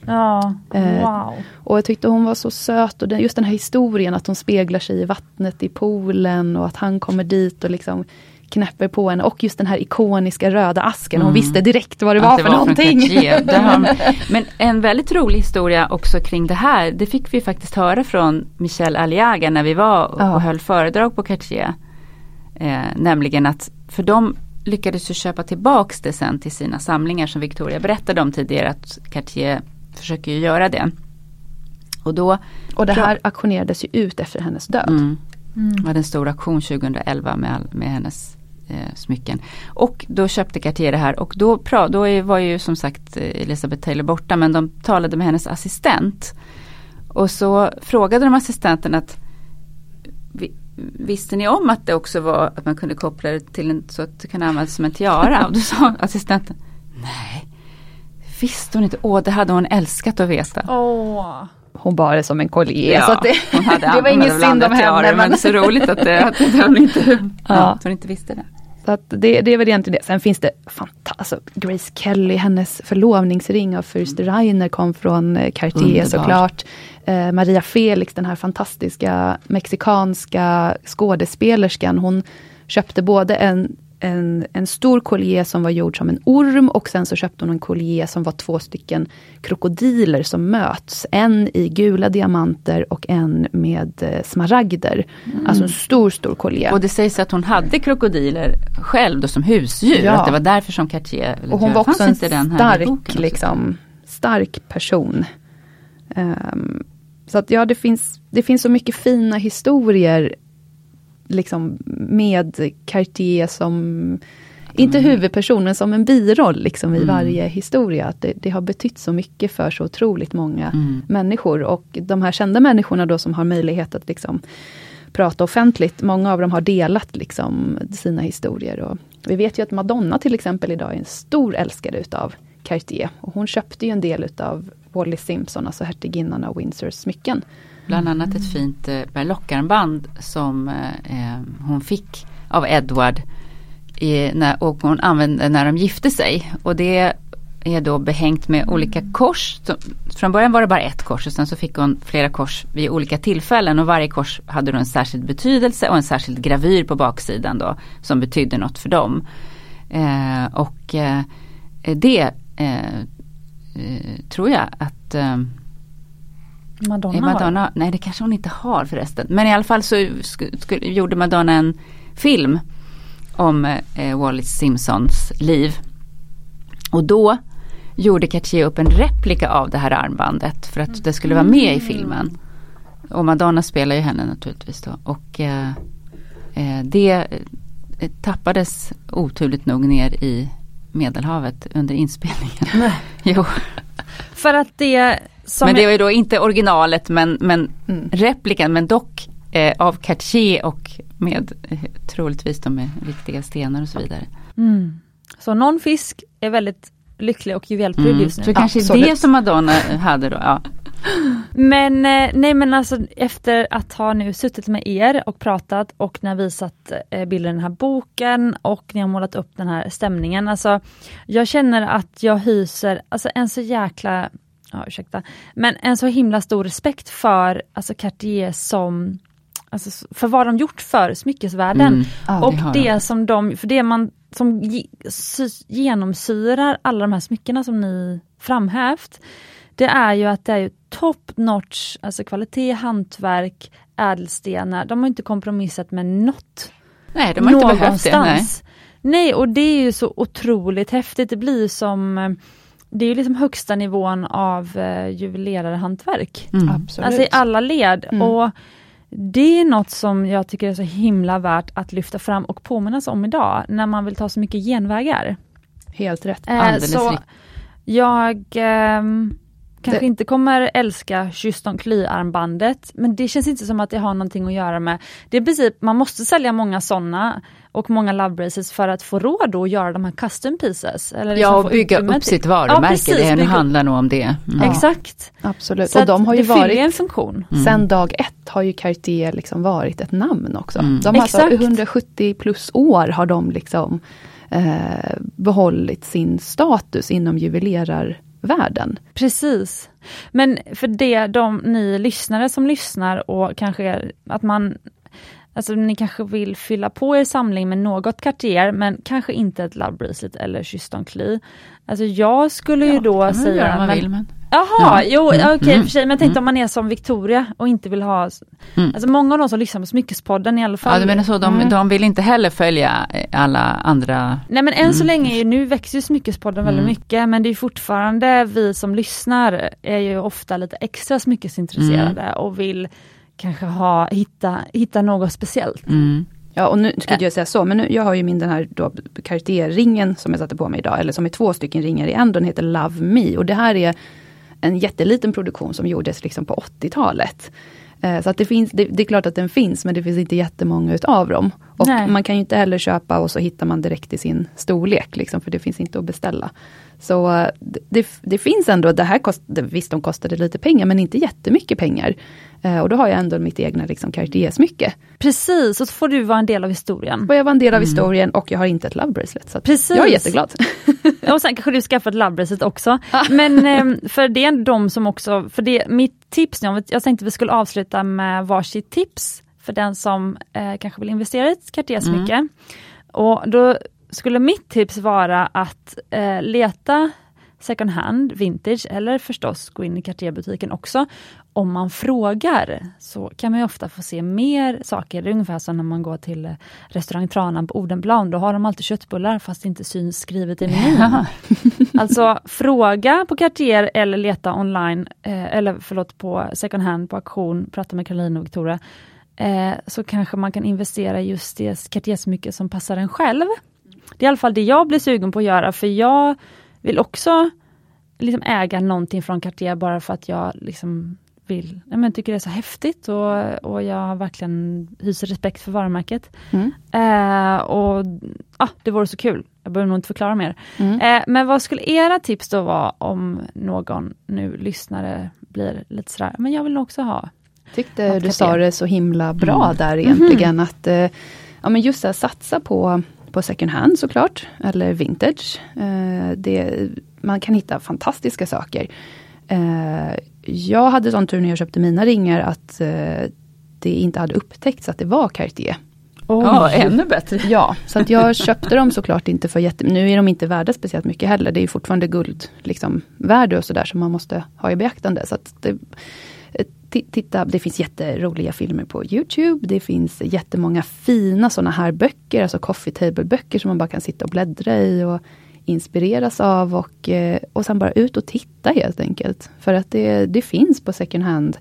Ja, uh, wow. Och jag tyckte hon var så söt och just den här historien att hon speglar sig i vattnet i poolen och att han kommer dit och liksom knäpper på henne och just den här ikoniska röda asken. Hon mm. visste direkt vad det var det för var någonting. men en väldigt rolig historia också kring det här, det fick vi faktiskt höra från Michel Aliaga när vi var och, ja. höll föredrag på Cartier. Eh, nämligen att, för de lyckades ju köpa tillbaks det sen till sina samlingar som Victoria berättade om tidigare att Cartier försöker ju göra det. Och, då, och det här auktionerades ju ut efter hennes död. Mm. Mm. Det var en stor auktion 2011 med, med hennes eh, smycken. Och då köpte Cartier det här och då, då var ju som sagt eh, Elizabeth Taylor borta men de talade med hennes assistent. Och så frågade de assistenten att Visste ni om att det också var att man kunde koppla det till en, så att det kan användas som en tiara? Och då sa assistenten Nej, visste hon inte. Åh, det hade hon älskat att veta. Oh hon bar det som en collier. Ja, så det, hon hade, det var inget synd om henne. Men... men så roligt att, det, att hon, inte, ja. hon inte visste det. Så att det, det är väl egentligen det. Sen finns det fantastiskt, alltså Grace Kelly, hennes förlovningsring av Fürst mm. Reiner kom från eh, Cartier Underbar. såklart. Eh, Maria Felix, den här fantastiska mexikanska skådespelerskan, hon köpte både en en, en stor collier som var gjord som en orm och sen så köpte hon en collier som var två stycken krokodiler som möts. En i gula diamanter och en med eh, smaragder. Mm. Alltså en stor, stor collier. Och det sägs att hon hade krokodiler själv då som husdjur. Ja. Att det var därför som Cartier... Och hon var också en stark, liksom, stark person. Um, så att ja, det finns, det finns så mycket fina historier liksom med Cartier som inte mm. huvudpersonen som en biroll liksom, i mm. varje historia. Att det, det, har betytt så mycket för så otroligt många mm. människor. Och de här kända människorna då som har möjlighet att liksom, prata offentligt, många av dem har delat liksom, sina historier. Och vi vet ju att Madonna till exempel idag är en stor älskare utav Cartier. Och hon köpte ju en del utav Wally Simpson, alltså hertiginnan av Windsors smycken. Bland annat ett fint eh, berlockarmband som eh, eh, hon fick av Edward i, när, och hon använde när de gifte sig. Och det är då behängt med olika kors. Så, från början var det bara ett kors och sen så fick hon flera kors vid olika tillfällen och varje kors hade då en särskild betydelse och en särskild gravyr på baksidan då som betydde något för dem. Eh, och eh, det eh, eh tror jag att eh, Madonna, Madonna har. Nej det kanske hon inte har förresten. Men i alla fall så gjorde Madonna en film om eh, Wallis Simpsons liv. Och då gjorde Cartier upp en replika av det här armbandet för att det skulle vara med i filmen. Och Madonna spelar ju henne naturligtvis då. Och eh, eh det eh, tappades oturligt nog ner i Medelhavet under inspelningen. Nej. jo. För att det men det var ju då inte originalet men, men mm. replikan men dock eh, av Cartier och med eh, troligtvis de med riktiga stenar och så vidare. Mm. Så någon fisk är väldigt lycklig och juvelprydd mm. just nu. Så kanske Absolut. det som Madonna hade då. Ja. Men eh, nej men alltså efter att ha nu suttit med er och pratat och när vi satt eh, bilden i den här boken och ni har målat upp den här stämningen. Alltså jag känner att jag hyser alltså en så jäkla, ja ursäkta, men en så himla stor respekt för alltså Cartier som Alltså för vad de gjort för smyckesvärlden. Mm. Ja, och det, det som de, för det man som genomsyrar alla de här smyckena som ni framhävt, det är ju att det är top notch, alltså kvalitet, hantverk, ädelstenar. De har inte kompromissat med något. Nej, de har inte behövt det. Nej. nej, och det är ju så otroligt häftigt. Det blir som det är liksom högsta nivån av eh, juvelerarhantverk. Mm. Absolut. Alltså i alla led. Mm. Och det är något som jag tycker är så himla värt att lyfta fram och påminnas om idag, när man vill ta så mycket genvägar. Helt rätt. Eh, så jag eh, kanske det. inte kommer älska Juston Kly-armbandet, men det känns inte som att det har någonting att göra med, det är princip, man måste sälja många sådana och många love braces för att få råd att göra de här custom pieces. Eller liksom ja, och bygga upp sitt varumärke, ja, precis, det bygga... handlar nog om det. Mm. Exakt. Absolut, Så och de har ju varit, en funktion. Mm. Sen dag ett har ju Cartier liksom varit ett namn också. Mm. De har alltså 170 plus år har de liksom eh, behållit sin status inom juvelerarvärlden. Precis. Men för det de ni lyssnare som lyssnar och kanske att man Alltså ni kanske vill fylla på er samling med något Cartier men kanske inte ett Love Bracelet eller Chiston Kly. Alltså jag skulle ja, ju då säga... Göra man men, vill, men... Jaha, ja. jo mm, okej okay, mm, för sig men jag tänkte mm. om man är som Victoria och inte vill ha mm. Alltså många av de som lyssnar på Smyckespodden i alla fall. Ja du menar så, de, mm. de vill inte heller följa eh, alla andra Nej men än så mm. länge, nu växer ju Smyckespodden väldigt mycket men det är fortfarande vi som lyssnar är ju ofta lite extra smyckesintresserade och vill kanske ha, hitta, hitta något speciellt. Mm. Ja och nu skulle jag säga så, men nu, jag har ju min den här då Cartier-ringen som jag satte på mig idag, eller som är två stycken ringar i en, den heter Love Me och det här är en jätteliten produktion som gjordes liksom på 80-talet. Eh, så att det, finns, det, det, är klart att den finns men det finns inte jättemånga utav dem. Och Nej. man kan ju inte heller köpa och så hittar man direkt i sin storlek, liksom, för det finns inte att beställa. Så eh, det, det finns ändå, det här kost, visst de kostade lite pengar men inte jättemycket pengar. Eh, och då har jag ändå mitt egna liksom, Cartier-smycke. Precis, och så får du vara en del av historien. Och jag var en del av mm. historien och jag har inte ett love bracelet. Så Precis. Jag är jätteglad. och sen kanske du skaffar ett love bracelet också. Men eh, för det är de som också, för det, mitt tips nu, jag tänkte vi skulle avsluta med varsitt tips för den som eh, kanske vill investera i ett Cartier-smycke. Mm. Och då skulle mitt tips vara att eh, leta second hand, vintage eller förstås gå in i Cartier-butiken också. Om man frågar så kan man ofta få se mer saker. Det är ungefär som när man går till restaurang Tranan på Odenplan. Då har de alltid köttbullar fast det inte syns skrivet i menyn. alltså fråga på Cartier eller leta online, eh, eller förlåt på second hand på auktion, prata med Caroline och Victoria. Eh, så kanske man kan investera just det Cartier-smycke som passar en själv. Det är i alla fall det jag blir sugen på att göra för jag vill också liksom äga någonting från Cartier bara för att jag liksom vill, ja, men tycker det är så häftigt och, och jag verkligen hyser respekt för varumärket. Mm. Eh, och ah, Det vore så kul, jag behöver nog inte förklara mer. Mm. Eh, men vad skulle era tips då vara om någon nu lyssnare blir lite sådär, men jag vill också ha. Tyckte du sa det så himla bra mm. där egentligen, mm. att eh, ja, men just att satsa på på second hand såklart, eller vintage. Eh, det, man kan hitta fantastiska saker. Eh, jag hade sån tur när jag köpte mina ringar att eh, det inte hade upptäckts att det var Cartier. Oh, ja, ännu bättre. Ja, så att jag köpte dem såklart inte för jätte... Nu är de inte värda speciellt mycket heller. Det är fortfarande guld, liksom, värde och sådär som man måste ha i beaktande. Så att det, titta, det finns jätteroliga filmer på Youtube. Det finns jättemånga fina sådana här böcker, alltså coffee table böcker som man bara kan sitta och bläddra i och inspireras av och, eh, och sen bara ut och titta helt enkelt. För att det, det finns på second hand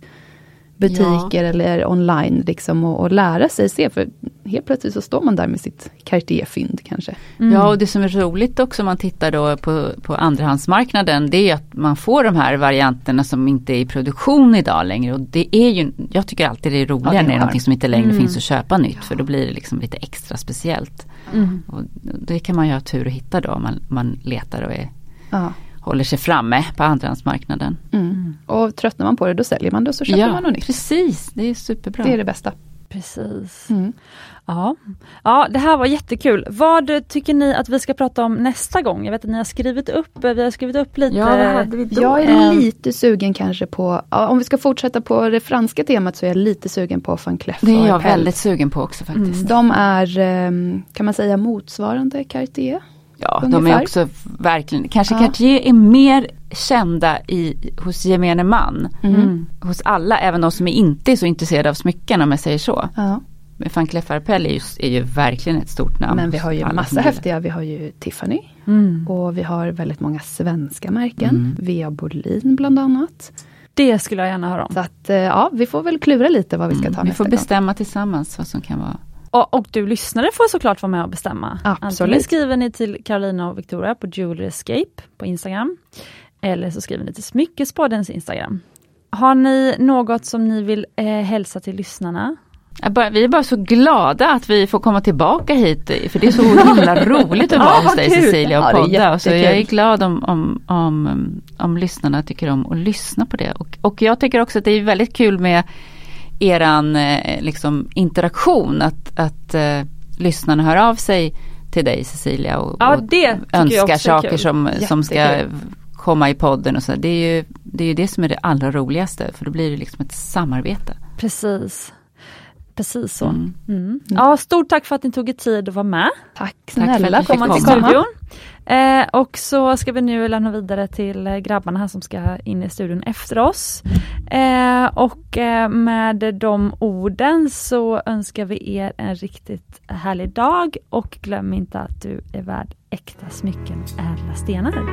butiker ja. eller online liksom och, och, lära sig se. För helt plötsligt så står man där med sitt Cartier-fynd kanske. Mm. Ja och det som är roligt också om man tittar då på, på andrahandsmarknaden det är att man får de här varianterna som inte är i produktion idag längre. Och det är ju, jag tycker alltid det är roligare ja, det när det är någonting som inte längre mm. finns att köpa nytt. För då blir det liksom lite extra speciellt. Mm. Och det kan man ju ha tur att hitta då om man, man letar och är ja håller sig framme på andrahandsmarknaden. Mm. Och tröttnar man på det då säljer man det och så köper ja, man något nytt. Precis, det är superbra. Det är det bästa. Precis. Mm. Ja. ja, det här var jättekul. Vad tycker ni att vi ska prata om nästa gång? Jag vet att ni har skrivit upp, vi har skrivit upp lite. Ja, jag är lite sugen kanske på, om vi ska fortsätta på det franska temat så är jag lite sugen på van Cleef Det är jag väldigt sugen på också faktiskt. Mm. De är, ehm, kan man säga motsvarande Cartier? Ja, Ungefär. de är också verkligen, kanske ja. Cartier är mer kända i, hos gemene man. Mm. Hos alla, även de som är inte är så intresserade av smycken om jag säger så. Ja. Men van Cleef Arpels är ju, är ju verkligen ett stort namn. Men vi har ju massa häftiga, vi har ju Tiffany. Mm. Och vi har väldigt många svenska märken. Mm. Vea Bolin bland annat. Det skulle jag gärna höra om. Så att, eh, ja, vi får väl klura lite vad vi ska mm. ta mm. Vi får bestämma gång. tillsammans vad som kan vara och, och, du lyssnare får såklart vara med och bestämma. Absolut. Antingen skriver ni till Carolina och Victoria på Jewelry Escape på Instagram. Eller så skriver ni till Smyckespoddens Instagram. Har ni något som ni vill eh, hälsa till lyssnarna? Bara, vi är bara så glada att vi får komma tillbaka hit för det är så himla roligt att vara hos dig Cecilia och podda. Ja, så jag är glad om, om, om, om lyssnarna tycker om att lyssna på det. Och, och jag tycker också att det är väldigt kul med eran eh, liksom, interaktion. Att, att uh, lyssnarna hör av sig till dig Cecilia och, ja, det och önskar saker som, som ska komma i podden och så. Det är, ju, det är ju det som är det allra roligaste för då blir det liksom ett samarbete. Precis. Precis så. Mm. Mm. Ja, stort tack för att ni tog er tid att vara med. Tack snälla för att komma till studion. Eh, och så ska vi nu lämna vidare till eh, grabbarna här som ska in i studion efter oss. Eh, och eh, med de orden så önskar vi er en riktigt härlig dag och glöm inte att du är värd äkta smycken, ädla stenar.